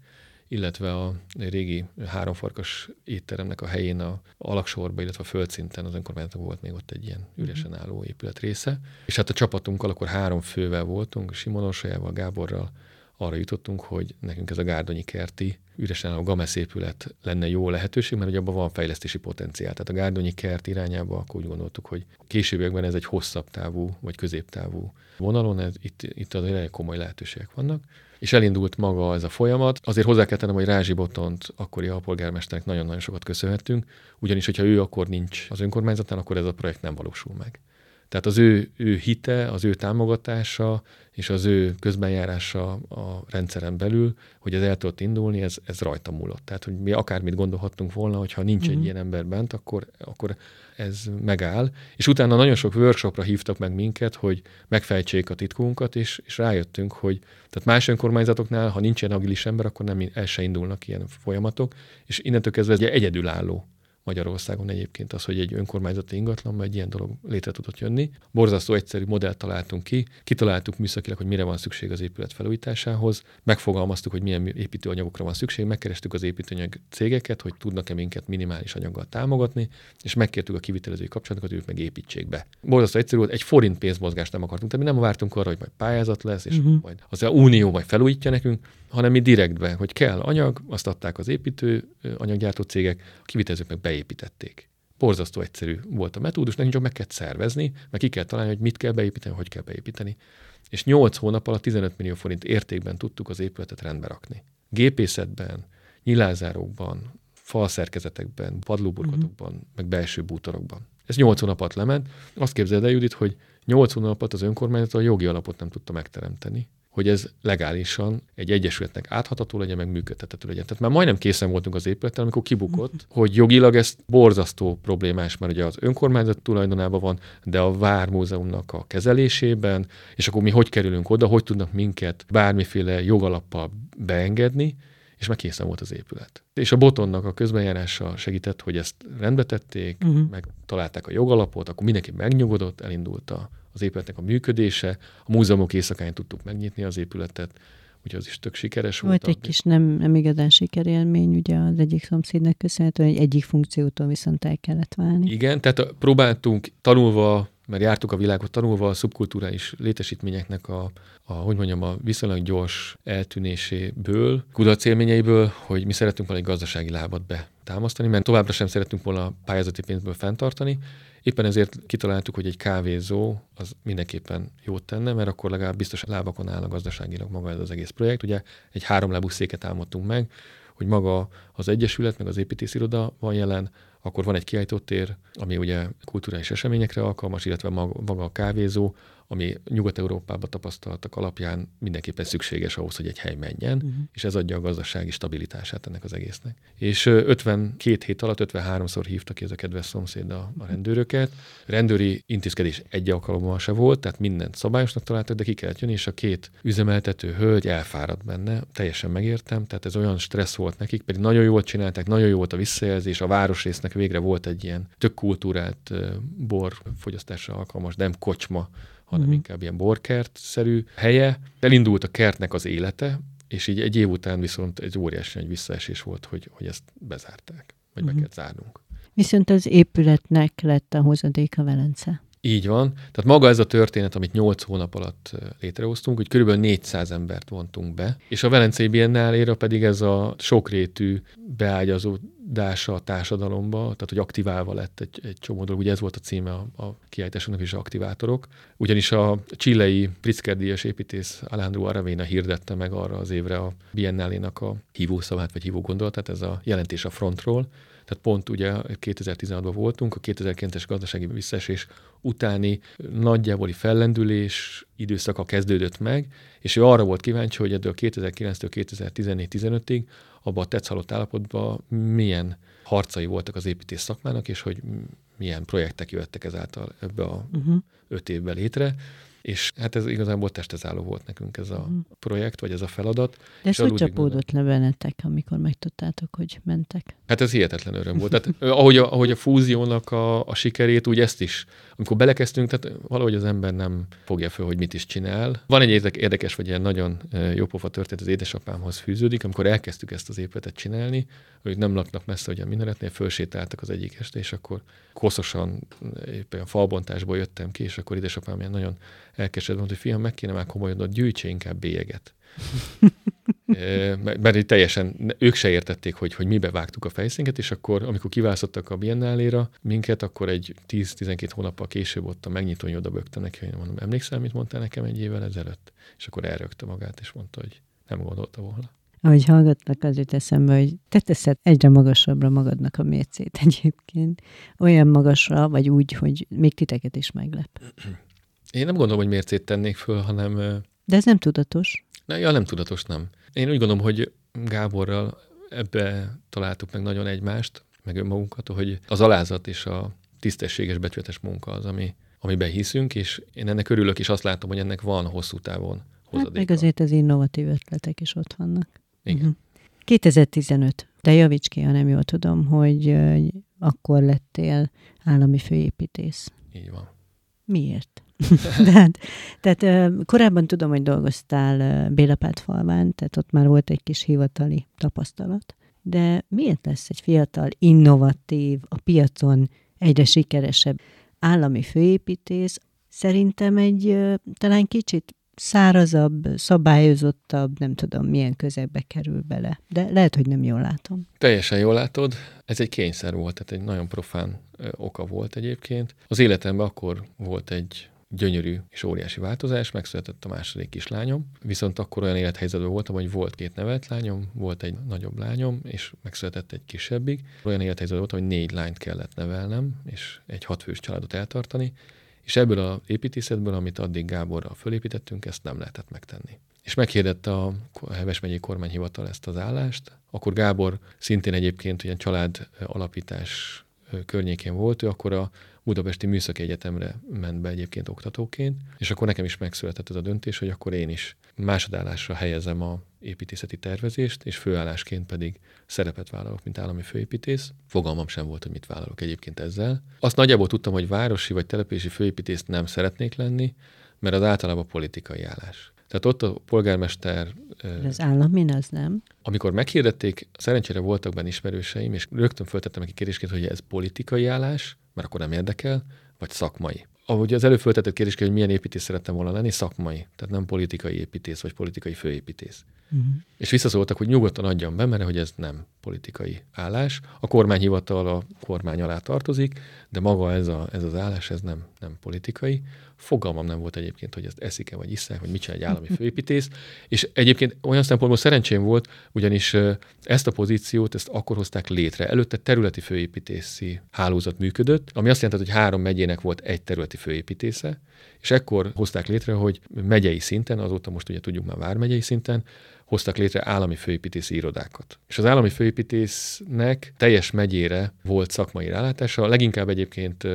B: illetve a régi háromfarkas étteremnek a helyén a alaksorba, illetve a földszinten az önkormányzatnak volt még ott egy ilyen mhm. üresen álló épület része. És hát a csapatunkkal akkor három fővel voltunk, Simon Orsolyával, Gáborral, arra jutottunk, hogy nekünk ez a Gárdonyi kerti üresen a Gamesz épület lenne jó lehetőség, mert hogy abban van fejlesztési potenciál. Tehát a Gárdonyi kert irányába akkor úgy gondoltuk, hogy későbbiekben ez egy hosszabb távú vagy középtávú vonalon, ez, itt, itt az elég komoly lehetőségek vannak. És elindult maga ez a folyamat. Azért hozzá kell tennem, hogy Rázsi Botont, akkori alpolgármesternek nagyon-nagyon sokat köszönhetünk, ugyanis, hogyha ő akkor nincs az önkormányzatán, akkor ez a projekt nem valósul meg. Tehát az ő, ő hite, az ő támogatása és az ő közbenjárása a rendszeren belül, hogy ez el tudott indulni, ez, ez rajta múlott. Tehát, hogy mi akármit gondolhattunk volna, hogy ha nincs uh-huh. egy mhm. ilyen ember bent, akkor, akkor ez megáll. És utána nagyon sok workshopra hívtak meg minket, hogy megfejtsék a titkunkat, és, és rájöttünk, hogy tehát más önkormányzatoknál, ha nincsen agilis ember, akkor nem el se indulnak ilyen folyamatok, és innentől kezdve ez egy egyedülálló Magyarországon egyébként az, hogy egy önkormányzati ingatlanban egy ilyen dolog létre tudott jönni. Borzasztó egyszerű modellt találtunk ki, kitaláltuk műszakilag, hogy mire van szükség az épület felújításához, megfogalmaztuk, hogy milyen építőanyagokra van szükség, megkerestük az építőanyag cégeket, hogy tudnak-e minket minimális anyaggal támogatni, és megkértük a kivitelezői kapcsolatokat, hogy ők meg építsék be. Borzasztó egyszerű volt, egy forint pénzmozgást nem akartunk, tehát mi nem vártunk arra, hogy majd pályázat lesz, és uh-huh. majd az unió majd felújítja nekünk, hanem mi direktbe, hogy kell anyag, azt adták az építő anyaggyártó cégek, a kivitelezők meg beépítették. Borzasztó egyszerű volt a metódus, nekünk csak meg kell szervezni, meg ki kell találni, hogy mit kell beépíteni, hogy kell beépíteni. És 8 hónap alatt 15 millió forint értékben tudtuk az épületet rendbe rakni. Gépészetben, nyilázárókban, falszerkezetekben, padlóburkotokban, uh-huh. meg belső bútorokban. Ez 8 hónap alatt lement. Azt képzeld el, Judit, hogy 8 hónap alatt az önkormányzat a jogi alapot nem tudta megteremteni hogy ez legálisan egy egyesületnek áthatható legyen, meg működtethető legyen. Tehát már majdnem készen voltunk az épülettel, amikor kibukott, mhm. hogy jogilag ez borzasztó problémás, mert ugye az önkormányzat tulajdonában van, de a Vármúzeumnak a kezelésében, és akkor mi hogy kerülünk oda, hogy tudnak minket bármiféle jogalappal beengedni, és már készen volt az épület. És a botonnak a közbenjárása segített, hogy ezt rendbe tették, uh-huh. meg találták a jogalapot, akkor mindenki megnyugodott, elindult a az épületnek a működése. A múzeumok éjszakáján tudtuk megnyitni az épületet, úgyhogy az is tök sikeres
A: volt. Volt egy kis nem, nem igazán sikerélmény, ugye az egyik szomszédnek köszönhetően, hogy egyik funkciótól viszont el kellett válni.
B: Igen, tehát próbáltunk tanulva mert jártuk a világot tanulva a szubkulturális létesítményeknek a, a, hogy mondjam, a viszonylag gyors eltűnéséből, kudarc élményeiből, hogy mi szeretünk volna egy gazdasági lábat betámasztani, mert továbbra sem szeretünk volna pályázati pénzből fenntartani, Éppen ezért kitaláltuk, hogy egy kávézó az mindenképpen jót tenne, mert akkor legalább biztos lábakon áll a gazdaságilag maga ez az egész projekt. Ugye egy háromlábú széket álmodtunk meg, hogy maga az Egyesület, meg az építésziroda van jelen, akkor van egy kiállítótér, ami ugye kulturális eseményekre alkalmas, illetve maga a kávézó, ami Nyugat-Európában tapasztaltak alapján mindenképpen szükséges ahhoz, hogy egy hely menjen, uh-huh. és ez adja a gazdasági stabilitását ennek az egésznek. És 52 hét alatt 53-szor hívtak ki ez a kedves szomszéd a, a rendőröket. Rendőri intézkedés egy alkalommal se volt, tehát mindent szabályosnak találtak, de ki kellett jönni, és a két üzemeltető hölgy elfáradt benne, teljesen megértem, tehát ez olyan stressz volt nekik, pedig nagyon jól csinálták, nagyon jó volt a visszajelzés, a városrésznek végre volt egy ilyen tök kultúrált borfogyasztásra alkalmas, nem kocsma hanem uh-huh. inkább ilyen borkert-szerű helye. Elindult a kertnek az élete, és így egy év után viszont egy óriási nagy visszaesés volt, hogy, hogy ezt bezárták, vagy uh-huh. be kellett zárnunk.
A: Viszont az épületnek lett a hozadéka Velence.
B: Így van. Tehát maga ez a történet, amit 8 hónap alatt létrehoztunk, hogy körülbelül 400 embert vontunk be, és a Velencei Biennáléra pedig ez a sokrétű beágyazódása a társadalomba, tehát hogy aktiválva lett egy, egy csomó dolog. Ugye ez volt a címe a, a kiállításoknak is, aktivátorok. Ugyanis a csilei Pritzker díjas építész Alejandro Aravena hirdette meg arra az évre a Biennálénak a hívószavát, vagy hívó gondolatát, ez a jelentés a frontról, tehát pont ugye 2016-ban voltunk, a 2009-es gazdasági visszaesés utáni nagyjávoli fellendülés időszaka kezdődött meg, és ő arra volt kíváncsi, hogy ebből 2009-től 2014-15-ig abban a tetszhalott állapotban milyen harcai voltak az építés szakmának, és hogy milyen projektek jöttek ezáltal ebbe a uh-huh. öt évbe létre. És hát ez igazából testezálló volt nekünk ez a uh-huh. projekt, vagy ez a feladat.
A: De ez hogy csapódott le bennetek, amikor megtudtátok, hogy mentek?
B: Hát ez hihetetlen öröm volt. Tehát ahogy a, ahogy a fúziónak a, a sikerét, úgy ezt is, amikor belekezdtünk, tehát valahogy az ember nem fogja föl, hogy mit is csinál. Van egy érdekes, vagy ilyen nagyon jópofa történet az édesapámhoz fűződik, amikor elkezdtük ezt az épületet csinálni, hogy nem laknak messze hogy a minaretnél, fölsétáltak az egyik este, és akkor koszosan éppen falbontásból jöttem ki, és akkor édesapám ilyen nagyon elkesedett mondta, hogy fiam, meg kéne már komolyodnod, gyűjtse inkább bélyeget. Mert, mert teljesen ők se értették, hogy, hogy mibe vágtuk a fejszénket, és akkor, amikor kiválasztottak a Biennáléra minket, akkor egy 10-12 hónappal később ott a megnyitón oda bögte neki, hogy mondom, emlékszel, mit mondtál nekem egy évvel ezelőtt? És akkor elrögte magát, és mondta, hogy nem gondolta volna.
A: Ahogy hallgatnak, az jut eszembe, hogy te teszed egyre magasabbra magadnak a mércét egyébként. Olyan magasra, vagy úgy, hogy még titeket is meglep.
B: Én nem gondolom, hogy mércét tennék föl, hanem...
A: De ez nem tudatos.
B: Na, ja, nem tudatos, nem. Én úgy gondolom, hogy Gáborral ebbe találtuk meg nagyon egymást, meg önmagunkat, hogy az alázat és a tisztességes, becsületes munka az, ami, amiben hiszünk, és én ennek örülök, és azt látom, hogy ennek van hosszú távon hozadéka.
A: Hát meg azért az innovatív ötletek is ott vannak.
B: Igen. Uh-huh.
A: 2015. De javíts ki, ha nem jól tudom, hogy akkor lettél állami főépítész.
B: Így van.
A: Miért? tehát, tehát korábban tudom, hogy dolgoztál Bélapát-falván, tehát ott már volt egy kis hivatali tapasztalat. De miért lesz egy fiatal, innovatív, a piacon egyre sikeresebb állami főépítész? Szerintem egy talán kicsit szárazabb, szabályozottabb, nem tudom milyen közegbe kerül bele. De lehet, hogy nem jól látom.
B: Teljesen jól látod. Ez egy kényszer volt, tehát egy nagyon profán oka volt egyébként. Az életemben akkor volt egy gyönyörű és óriási változás, megszületett a második kislányom, viszont akkor olyan élethelyzetben voltam, hogy volt két nevelt lányom, volt egy nagyobb lányom, és megszületett egy kisebbik. Olyan élethelyzetben voltam, hogy négy lányt kellett nevelnem, és egy hatfős családot eltartani, és ebből az építészetből, amit addig Gáborral fölépítettünk, ezt nem lehetett megtenni. És meghirdette a Heves megyei kormányhivatal ezt az állást, akkor Gábor szintén egyébként ilyen család alapítás környékén volt, ő akkor a Budapesti Műszaki Egyetemre ment be egyébként oktatóként, és akkor nekem is megszületett ez a döntés, hogy akkor én is másodállásra helyezem a építészeti tervezést, és főállásként pedig szerepet vállalok, mint állami főépítész. Fogalmam sem volt, hogy mit vállalok egyébként ezzel. Azt nagyjából tudtam, hogy városi vagy települési főépítész nem szeretnék lenni, mert az általában politikai állás. Tehát ott a polgármester...
A: De az állami az nem?
B: Amikor meghirdették, szerencsére voltak benne ismerőseim, és rögtön föltettem neki kérdésként, hogy ez politikai állás, mert akkor nem érdekel, vagy szakmai. Ahogy az előbb föltetett kérdésként, hogy milyen építész szerettem volna lenni, szakmai, tehát nem politikai építész, vagy politikai főépítész. Uh-huh. És visszaszóltak, hogy nyugodtan adjam be, mert hogy ez nem politikai állás. A kormányhivatal a kormány alá tartozik, de maga ez, a, ez az állás, ez nem, nem politikai. Fogalmam nem volt egyébként, hogy ezt eszik-e vagy iszák, vagy mit csinál egy állami főépítész. És egyébként olyan szempontból szerencsém volt, ugyanis ezt a pozíciót, ezt akkor hozták létre. Előtte területi főépítészi hálózat működött, ami azt jelenti, hogy három megyének volt egy területi főépítésze, és ekkor hozták létre, hogy megyei szinten, azóta most ugye tudjuk már vármegyei szinten, hoztak létre állami főépítészi irodákat. És az állami főépítésznek teljes megyére volt szakmai rálátása, leginkább egyébként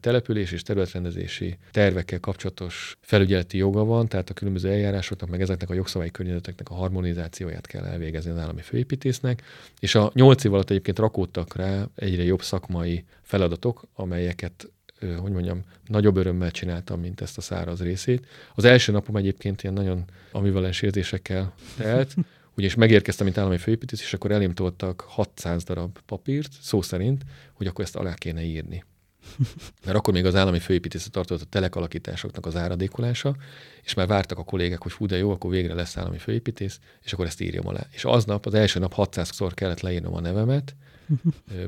B: település és területrendezési tervekkel kapcsolatos felügyeleti joga van, tehát a különböző eljárásoknak, meg ezeknek a jogszabályi környezeteknek a harmonizációját kell elvégezni az állami főépítésznek, és a nyolc év alatt egyébként rakódtak rá egyre jobb szakmai feladatok, amelyeket hogy mondjam, nagyobb örömmel csináltam, mint ezt a száraz részét. Az első napom egyébként ilyen nagyon amivalens érzésekkel telt, ugyanis megérkeztem, mint állami főépítész, és akkor elém toltak 600 darab papírt, szó szerint, hogy akkor ezt alá kéne írni. Mert akkor még az állami főépítészet tartott a telekalakításoknak az áradékolása, és már vártak a kollégák, hogy fú, de jó, akkor végre lesz állami főépítész, és akkor ezt írjam alá. És aznap, az első nap 600-szor kellett leírnom a nevemet,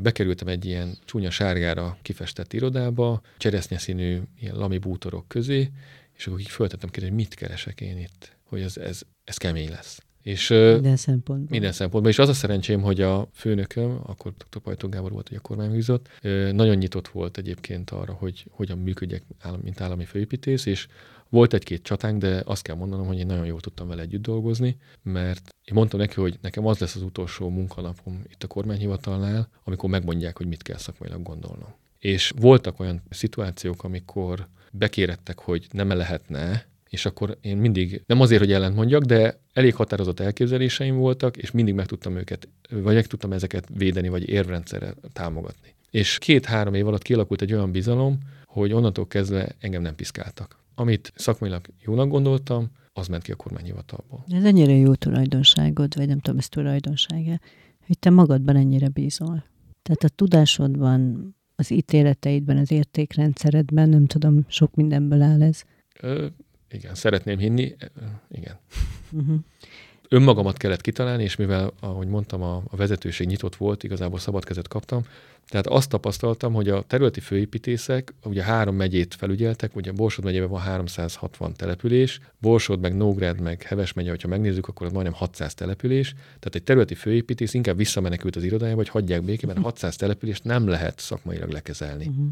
B: Bekerültem egy ilyen csúnya sárgára kifestett irodába, cseresznye színű ilyen lami bútorok közé, és akkor így föltettem kérdést, hogy mit keresek én itt, hogy ez, ez, ez kemény lesz.
A: És, minden szempontból.
B: Minden szempontból. És az a szerencsém, hogy a főnököm, akkor dr. Pajtó Gábor volt, hogy a kormánybízott, nagyon nyitott volt egyébként arra, hogy hogyan működjek, mint állami főépítész, és volt egy-két csatánk, de azt kell mondanom, hogy én nagyon jól tudtam vele együtt dolgozni, mert én mondtam neki, hogy nekem az lesz az utolsó munkanapom itt a kormányhivatalnál, amikor megmondják, hogy mit kell szakmailag gondolnom. És voltak olyan szituációk, amikor bekérettek, hogy nem lehetne, és akkor én mindig, nem azért, hogy ellent mondjak, de elég határozott elképzeléseim voltak, és mindig meg tudtam őket, vagy meg tudtam ezeket védeni, vagy érvrendszerrel támogatni. És két-három év alatt kialakult egy olyan bizalom, hogy onnantól kezdve engem nem piszkáltak amit szakmailag jónak gondoltam, az ment ki a kormányhivatalból.
A: Ez ennyire jó tulajdonságod, vagy nem tudom, ez tulajdonsága, hogy te magadban ennyire bízol. Tehát a tudásodban, az ítéleteidben, az értékrendszeredben, nem tudom, sok mindenből áll ez.
B: Ö, igen, szeretném hinni, igen. Uh-huh önmagamat kellett kitalálni, és mivel, ahogy mondtam, a, a vezetőség nyitott volt, igazából szabad kezet kaptam, tehát azt tapasztaltam, hogy a területi főépítészek, ugye három megyét felügyeltek, ugye Borsod megyében van 360 település, Borsod, meg Nógrád, meg Heves megye, ha megnézzük, akkor az majdnem 600 település, tehát egy területi főépítész inkább visszamenekült az irodájába, hogy hagyják békében, 600 települést nem lehet szakmailag lekezelni. Uh-huh.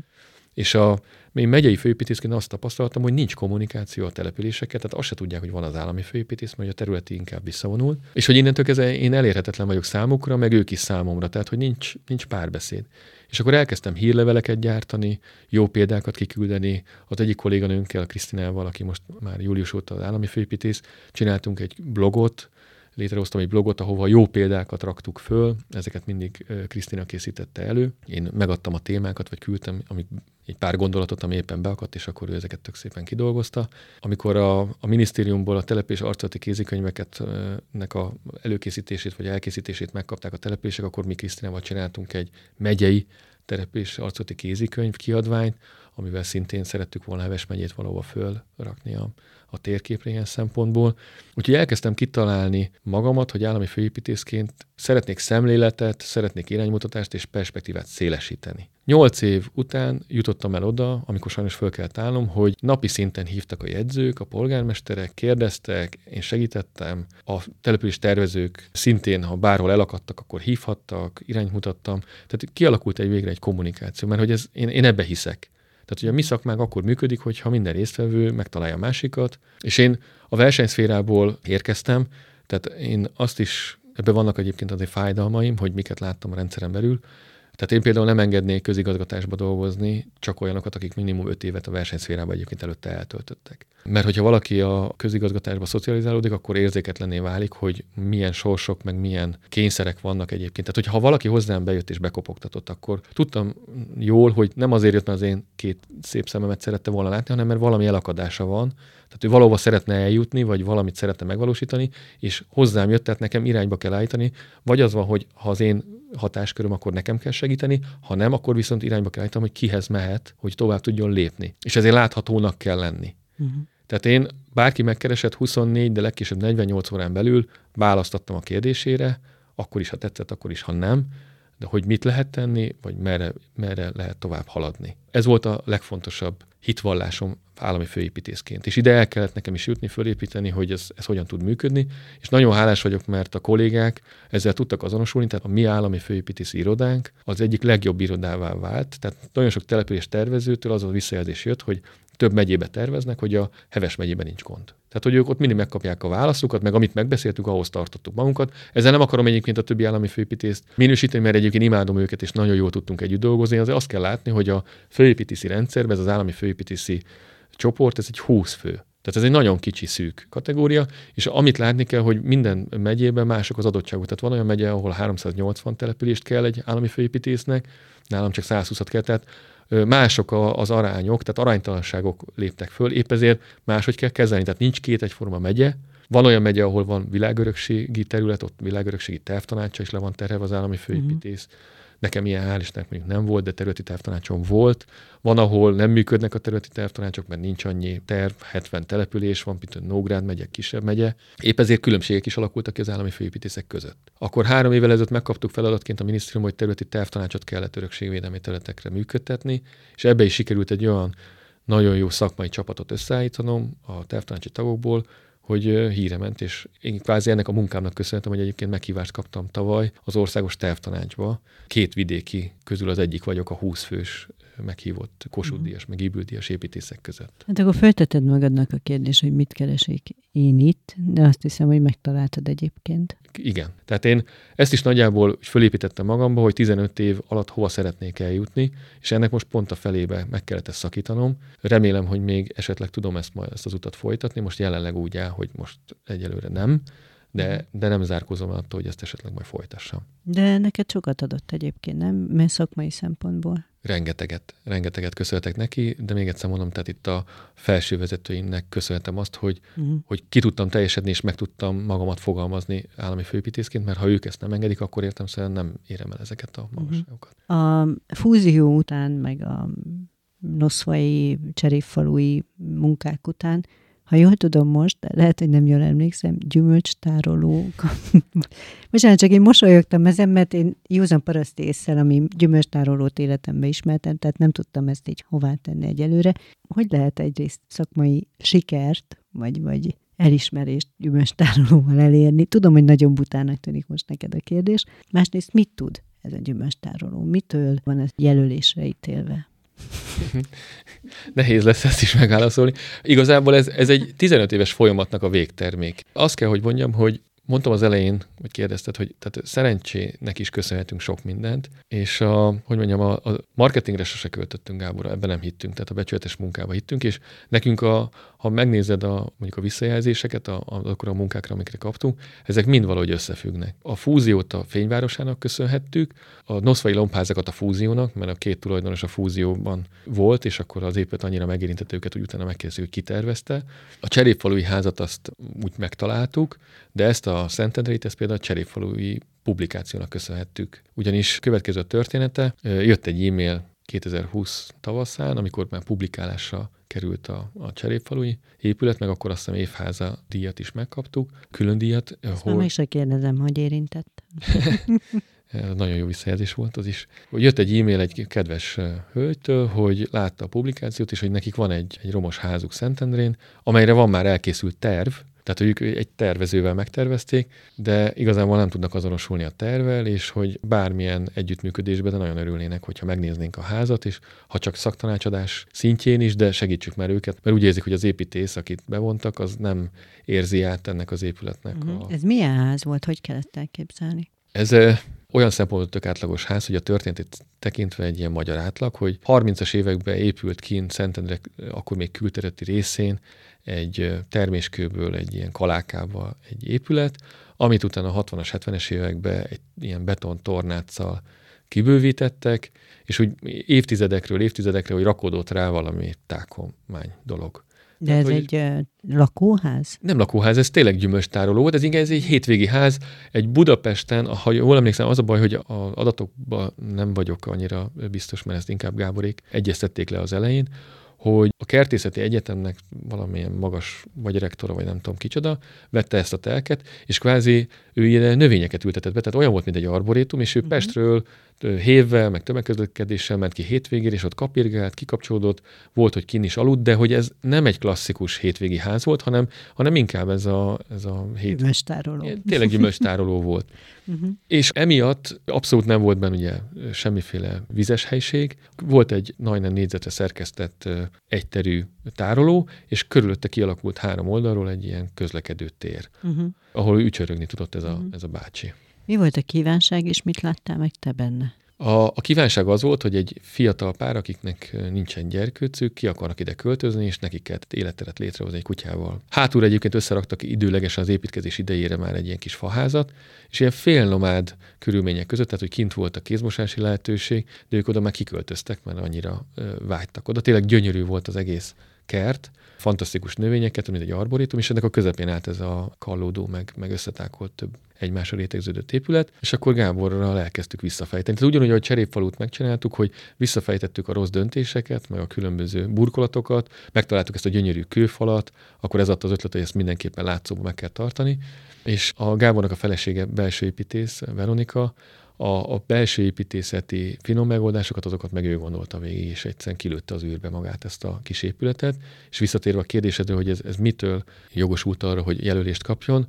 B: És a én megyei főépítészként azt tapasztaltam, hogy nincs kommunikáció a településeket, tehát azt se tudják, hogy van az állami főépítész, mert a területi inkább visszavonul, és hogy innentől kezdve én elérhetetlen vagyok számukra, meg ők is számomra, tehát hogy nincs, nincs párbeszéd. És akkor elkezdtem hírleveleket gyártani, jó példákat kiküldeni. Az egyik kolléganőnkkel, Krisztinával, aki most már július óta az állami főépítész, csináltunk egy blogot, létrehoztam egy blogot, ahova jó példákat raktuk föl, ezeket mindig Krisztina készítette elő. Én megadtam a témákat, vagy küldtem, amik egy pár gondolatot, ami éppen beakadt, és akkor ő ezeket tök szépen kidolgozta. Amikor a, a minisztériumból a telepés arcati kézikönyveket nek a előkészítését vagy elkészítését megkapták a telepések, akkor mi Krisztinával csináltunk egy megyei telepés arcati kézikönyv kiadványt, amivel szintén szerettük volna Heves megyét valahova fölrakni a, a térképre ilyen szempontból. Úgyhogy elkezdtem kitalálni magamat, hogy állami főépítészként szeretnék szemléletet, szeretnék iránymutatást és perspektívát szélesíteni. Nyolc év után jutottam el oda, amikor sajnos föl kellett állnom, hogy napi szinten hívtak a jegyzők, a polgármesterek, kérdeztek, én segítettem, a település tervezők szintén, ha bárhol elakadtak, akkor hívhattak, irányt mutattam. Tehát kialakult egy végre egy kommunikáció, mert hogy ez, én, én ebbe hiszek. Tehát, hogy a mi szakmánk akkor működik, hogyha minden résztvevő megtalálja a másikat, és én a versenyszférából érkeztem, tehát én azt is, ebben vannak egyébként azért fájdalmaim, hogy miket láttam a rendszeren belül, tehát én például nem engednék közigazgatásba dolgozni csak olyanokat, akik minimum öt évet a versenyszférában egyébként előtte eltöltöttek. Mert hogyha valaki a közigazgatásba szocializálódik, akkor érzéketlenné válik, hogy milyen sorsok, meg milyen kényszerek vannak egyébként. Tehát, hogyha valaki hozzám bejött és bekopogtatott, akkor tudtam jól, hogy nem azért jött, mert az én két szép szememet szerette volna látni, hanem mert valami elakadása van, tehát ő valahova szeretne eljutni, vagy valamit szeretne megvalósítani, és hozzám jött, tehát nekem irányba kell állítani, vagy az van, hogy ha az én hatásköröm, akkor nekem kell segíteni, ha nem, akkor viszont irányba kell állítani, hogy kihez mehet, hogy tovább tudjon lépni. És ezért láthatónak kell lenni. Uh-huh. Tehát én bárki megkeresett 24, de legkésőbb 48 órán belül választottam a kérdésére, akkor is, ha tetszett, akkor is, ha nem, de hogy mit lehet tenni, vagy merre, merre lehet tovább haladni. Ez volt a legfontosabb hitvallásom állami főépítészként. És ide el kellett nekem is jutni, fölépíteni, hogy ez, ez hogyan tud működni. És nagyon hálás vagyok, mert a kollégák ezzel tudtak azonosulni, tehát a mi állami főépítészi irodánk az egyik legjobb irodává vált. Tehát nagyon sok település tervezőtől az a visszajelzés jött, hogy több megyébe terveznek, hogy a Heves megyében nincs gond. Tehát, hogy ők ott mindig megkapják a válaszukat, meg amit megbeszéltük, ahhoz tartottuk magunkat. Ezzel nem akarom egyébként a többi állami főépítést minősíteni, mert egyébként imádom őket, és nagyon jól tudtunk együtt dolgozni. Azért azt kell látni, hogy a főépítési rendszerben, ez az állami főépítési csoport, ez egy 20 fő. Tehát ez egy nagyon kicsi, szűk kategória, és amit látni kell, hogy minden megyében mások az adottságok. Tehát van olyan megye, ahol 380 települést kell egy állami főépítésznek, nálam csak 120-at kell, tehát mások az arányok, tehát aránytalanságok léptek föl, épp ezért máshogy kell kezelni. Tehát nincs két egyforma megye, van olyan megye, ahol van világörökségi terület, ott világörökségi tervtanácsa is le van terhelve az állami főépítész. Mm-hmm. Nekem ilyen hál' Istennek mondjuk nem volt, de területi tervtanácsom volt. Van, ahol nem működnek a területi tervtanácsok, mert nincs annyi terv, 70 település van, mint Nógrád megye, kisebb megye. Épp ezért különbségek is alakultak ki az állami főépítészek között. Akkor három évvel ezelőtt megkaptuk feladatként a minisztérium, hogy területi tervtanácsot kellett örökségvédelmi területekre működtetni, és ebbe is sikerült egy olyan nagyon jó szakmai csapatot összeállítanom a tervtanácsi tagokból, hogy híre ment, és én kvázi ennek a munkámnak köszönhetem, hogy egyébként meghívást kaptam tavaly az országos tervtanácsba. Két vidéki közül az egyik vagyok a 20 fős meghívott Kossuth Díjas, uh-huh. meg Ibül Díjas építészek között.
A: Hát akkor felteted magadnak a kérdés, hogy mit keresik én itt, de azt hiszem, hogy megtaláltad egyébként.
B: Igen. Tehát én ezt is nagyjából fölépítettem magamba, hogy 15 év alatt hova szeretnék eljutni, és ennek most pont a felébe meg kellett ezt szakítanom. Remélem, hogy még esetleg tudom ezt majd ezt az utat folytatni. Most jelenleg úgy áll, hogy most egyelőre nem, de, de nem zárkozom attól, hogy ezt esetleg majd folytassam.
A: De neked sokat adott egyébként, nem? Mert szakmai szempontból.
B: Rengeteget, rengeteget köszönhetek neki, de még egyszer mondom, tehát itt a felső vezetőimnek köszönhetem azt, hogy, uh-huh. hogy ki tudtam teljesedni, és meg tudtam magamat fogalmazni állami főépítészként, mert ha ők ezt nem engedik, akkor értem szerint nem érem el ezeket a mhm. magasságokat.
A: Uh-huh. A fúzió után, meg a noszvai, cserépfalui munkák után ha jól tudom most, lehet, hogy nem jól emlékszem, gyümölcstároló. Most csak én mosolyogtam ezen, mert én józan paraszt észsel, ami gyümölcstárolót életembe ismertem, tehát nem tudtam ezt így hová tenni egyelőre. Hogy lehet egyrészt szakmai sikert, vagy, vagy elismerést gyümölcstárolóval elérni? Tudom, hogy nagyon butának tűnik most neked a kérdés. Másrészt mit tud ez a gyümölcstároló? Mitől van ez jelölésre ítélve?
B: Nehéz lesz ezt is megválaszolni. Igazából ez, ez egy 15 éves folyamatnak a végtermék. Azt kell, hogy mondjam, hogy mondtam az elején, hogy kérdezted, hogy tehát szerencsének is köszönhetünk sok mindent, és a, hogy mondjam, a, a marketingre sose költöttünk, Gábor, ebben nem hittünk, tehát a becsületes munkába hittünk, és nekünk, a, ha megnézed a, mondjuk a visszajelzéseket, a, a, akkor a munkákra, amikre kaptunk, ezek mind valahogy összefüggnek. A fúziót a fényvárosának köszönhettük, a Noszvai lombházakat a fúziónak, mert a két tulajdonos a fúzióban volt, és akkor az épület annyira megérintette őket, hogy utána megkérdeztük, hogy kitervezte. A cserépfalui házat azt úgy megtaláltuk, de ezt a Szentendreit, ezt például a cserépfalui publikációnak köszönhettük. Ugyanis következő története, jött egy e-mail 2020 tavaszán, amikor már publikálásra került a, a cserépfalui épület, meg akkor azt hiszem évháza díjat is megkaptuk, külön díjat.
A: Ezt hol... meg se kérdezem, hogy érintett.
B: nagyon jó visszajelzés volt az is. Jött egy e-mail egy kedves hölgytől, hogy látta a publikációt, és hogy nekik van egy, egy romos házuk Szentendrén, amelyre van már elkészült terv, tehát, hogy ők egy tervezővel megtervezték, de igazából nem tudnak azonosulni a tervel, és hogy bármilyen együttműködésben de nagyon örülnének, hogyha megnéznénk a házat, és ha csak szaktanácsadás szintjén is, de segítsük már őket, mert úgy érzik, hogy az építész, akit bevontak, az nem érzi át ennek az épületnek. Uh-huh.
A: A... Ez milyen ház volt? Hogy kellett elképzelni?
B: Ez olyan szempontból tök átlagos ház, hogy a történetét tekintve egy ilyen magyar átlag, hogy 30-as években épült kint Szentendre, akkor még kültereti részén egy terméskőből egy ilyen kalákába egy épület, amit utána a 60-as, 70-es években egy ilyen beton tornáccal kibővítettek, és úgy évtizedekről évtizedekre, hogy rakódott rá valami tákomány dolog.
A: De ez hogy egy uh, lakóház?
B: Nem lakóház, ez tényleg gyümölcstároló volt, ez inkább ez egy hétvégi ház. Egy Budapesten, ha jól emlékszem, az a baj, hogy az adatokban nem vagyok annyira biztos, mert ezt inkább Gáborék egyeztették le az elején, hogy a kertészeti egyetemnek valamilyen magas, vagy rektora, vagy nem tudom kicsoda, vette ezt a telket, és kvázi ő ilyen növényeket ültetett be, tehát olyan volt, mint egy arborétum, és ő uh-huh. Pestről hévvel, meg tömegközlekedéssel ment ki hétvégére, és ott kapirgált, kikapcsolódott, volt, hogy kin is aludt, de hogy ez nem egy klasszikus hétvégi ház volt, hanem, hanem inkább ez a, ez a
A: hét... Gyümölcstároló.
B: Tényleg gyümölcstároló volt. Uh-huh. És emiatt abszolút nem volt benne ugye semmiféle vizes helység. Volt egy nagyon négyzetre szerkesztett egyterű tároló, és körülötte kialakult három oldalról egy ilyen közlekedő tér, uh-huh. ahol ücsörögni tudott ez a, uh-huh. ez a bácsi.
A: Mi volt a kívánság, és mit láttál meg te benne?
B: A, a kívánság az volt, hogy egy fiatal pár, akiknek nincsen gyerkőcük, ki akarnak ide költözni, és nekik kellett életteret létrehozni egy kutyával. Hátul egyébként összeraktak időlegesen az építkezés idejére már egy ilyen kis faházat, és ilyen félnomád körülmények között, tehát hogy kint volt a kézmosási lehetőség, de ők oda már kiköltöztek, mert annyira vágytak oda. Tényleg gyönyörű volt az egész kert, fantasztikus növényeket, mint egy arborétum, és ennek a közepén állt ez a kallódó, meg, meg összetákolt több egymásra rétegződött épület, és akkor Gáborral elkezdtük visszafejteni. Tehát ugyanúgy, ahogy Cserépfalut megcsináltuk, hogy visszafejtettük a rossz döntéseket, meg a különböző burkolatokat, megtaláltuk ezt a gyönyörű kőfalat, akkor ez adta az ötlet, hogy ezt mindenképpen látszóba meg kell tartani. És a Gábornak a felesége belső építész, Veronika, a, a belső építészeti finom megoldásokat, azokat meg ő gondolta végig, és egyszerűen kilőtte az űrbe magát ezt a kis épületet. És visszatérve a kérdésedre, hogy ez, ez mitől jogosult arra, hogy jelölést kapjon,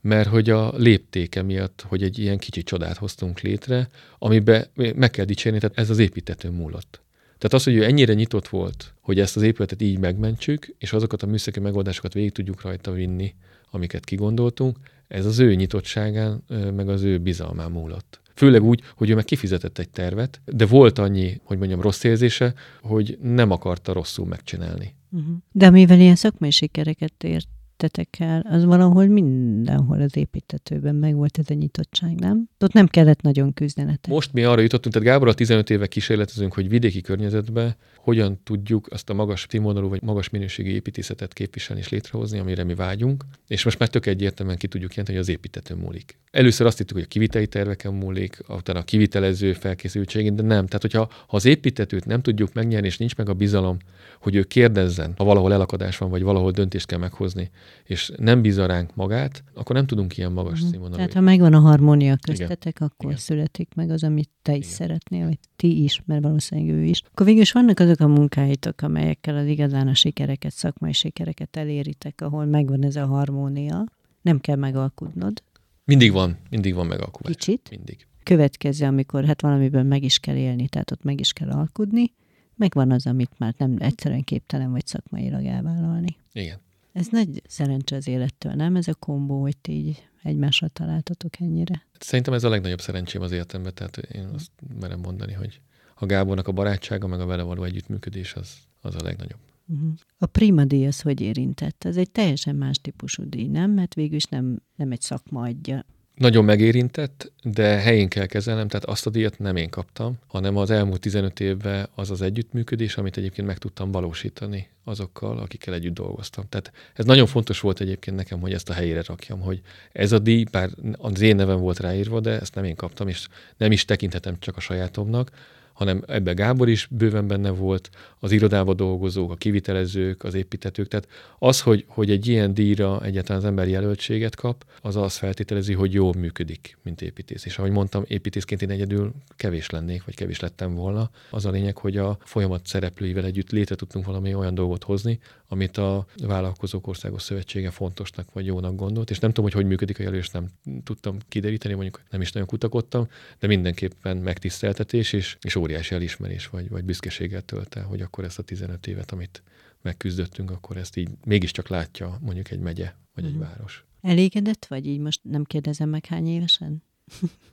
B: mert hogy a léptéke miatt, hogy egy ilyen kicsi csodát hoztunk létre, amiben meg kell dicsérni, tehát ez az építető múlott. Tehát az, hogy ő ennyire nyitott volt, hogy ezt az épületet így megmentsük, és azokat a műszaki megoldásokat végig tudjuk rajta vinni, amiket kigondoltunk, ez az ő nyitottságán, meg az ő bizalmán múlott. Főleg úgy, hogy ő meg kifizetett egy tervet, de volt annyi, hogy mondjam, rossz érzése, hogy nem akarta rosszul megcsinálni.
A: Uh-huh. De mivel ilyen szakmai sikereket ért tettetek el, az valahol mindenhol az építetőben meg volt ez a nyitottság, nem? Ott nem kellett nagyon küzdenetek.
B: Most mi arra jutottunk, tehát Gábor a 15 éve kísérletezünk, hogy vidéki környezetben hogyan tudjuk azt a magas színvonalú vagy magas minőségi építészetet képviselni és létrehozni, amire mi vágyunk. És most már tök egyértelműen ki tudjuk jelenteni, hogy az építető múlik. Először azt hittük, hogy a kiviteli terveken múlik, utána a kivitelező felkészültségén, de nem. Tehát, hogyha ha az építetőt nem tudjuk megnyerni, és nincs meg a bizalom, hogy ő kérdezzen, ha valahol elakadás van, vagy valahol döntést kell meghozni, és nem bízza ránk magát, akkor nem tudunk ilyen magas uh-huh. színvonalú.
A: Tehát ha megvan a harmónia köztetek, Igen. akkor Igen. születik meg az, amit te is Igen. szeretnél, vagy ti is, mert valószínűleg ő is. Akkor végül is vannak azok a munkáitok, amelyekkel az igazán a sikereket, szakmai sikereket eléritek, ahol megvan ez a harmónia, nem kell megalkudnod.
B: Mindig van, mindig van megalkudás.
A: Kicsit?
B: Mindig.
A: Következő, amikor hát valamiből meg is kell élni, tehát ott meg is kell alkudni, megvan az, amit már nem egyszerűen képtelen vagy szakmailag elvállalni.
B: Igen.
A: Ez nagy szerencse az élettől, nem? Ez a kombó, hogy ti így egymásra találtatok ennyire.
B: Szerintem ez a legnagyobb szerencsém az életemben, tehát én azt merem mondani, hogy a Gábornak a barátsága, meg a vele való együttműködés az, az a legnagyobb.
A: Uh-huh. A Prima díj az hogy érintett? Ez egy teljesen más típusú díj, nem? Mert végül is nem, nem egy szakma adja
B: nagyon megérintett, de helyén kell kezelnem, tehát azt a díjat nem én kaptam, hanem az elmúlt 15 évben az az együttműködés, amit egyébként meg tudtam valósítani azokkal, akikkel együtt dolgoztam. Tehát ez nagyon fontos volt egyébként nekem, hogy ezt a helyére rakjam, hogy ez a díj, bár az én nevem volt ráírva, de ezt nem én kaptam, és nem is tekinthetem csak a sajátomnak, hanem ebbe Gábor is bőven benne volt, az irodába dolgozók, a kivitelezők, az építetők. Tehát az, hogy, hogy egy ilyen díjra egyáltalán az ember jelöltséget kap, az azt feltételezi, hogy jól működik, mint építész. És ahogy mondtam, építészként én egyedül kevés lennék, vagy kevés lettem volna. Az a lényeg, hogy a folyamat szereplőivel együtt létre tudtunk valami olyan dolgot hozni, amit a Vállalkozók Országos Szövetsége fontosnak vagy jónak gondolt, és nem tudom, hogy hogy működik a jelölés, nem tudtam kideríteni, mondjuk nem is nagyon kutakodtam, de mindenképpen megtiszteltetés és, és óriási elismerés vagy, vagy büszkeséggel tölt el, hogy akkor ezt a 15 évet, amit megküzdöttünk, akkor ezt így mégiscsak látja mondjuk egy megye vagy egy mhm. város.
A: Elégedett vagy így most nem kérdezem meg hány évesen?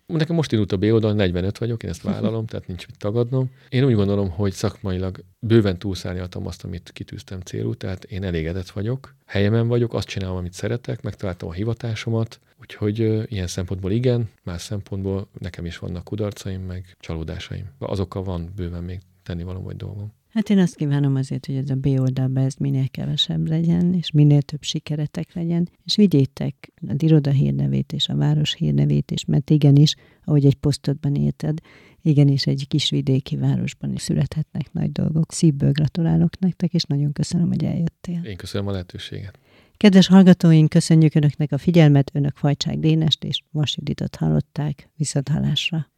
B: Nekem most indult a B oldal, 45 vagyok, én ezt vállalom, tehát nincs mit tagadnom. Én úgy gondolom, hogy szakmailag bőven túlszárnyaltam azt, amit kitűztem célú, tehát én elégedett vagyok, helyemen vagyok, azt csinálom, amit szeretek, megtaláltam a hivatásomat, úgyhogy uh, ilyen szempontból igen, más szempontból nekem is vannak kudarcaim, meg csalódásaim. Azokkal van bőven még tennivaló vagy dolgom.
A: Hát én azt kívánom azért, hogy ez a B oldalban ez minél kevesebb legyen, és minél több sikeretek legyen, és vigyétek a iroda hírnevét és a város hírnevét is, mert igenis, ahogy egy posztodban érted, igenis egy kis vidéki városban is születhetnek nagy dolgok. Szívből gratulálok nektek, és nagyon köszönöm, hogy eljöttél.
B: Én köszönöm a lehetőséget.
A: Kedves hallgatóink, köszönjük Önöknek a figyelmet, Önök Fajcsák Dénest és Vas hallották. Viszont hallásra.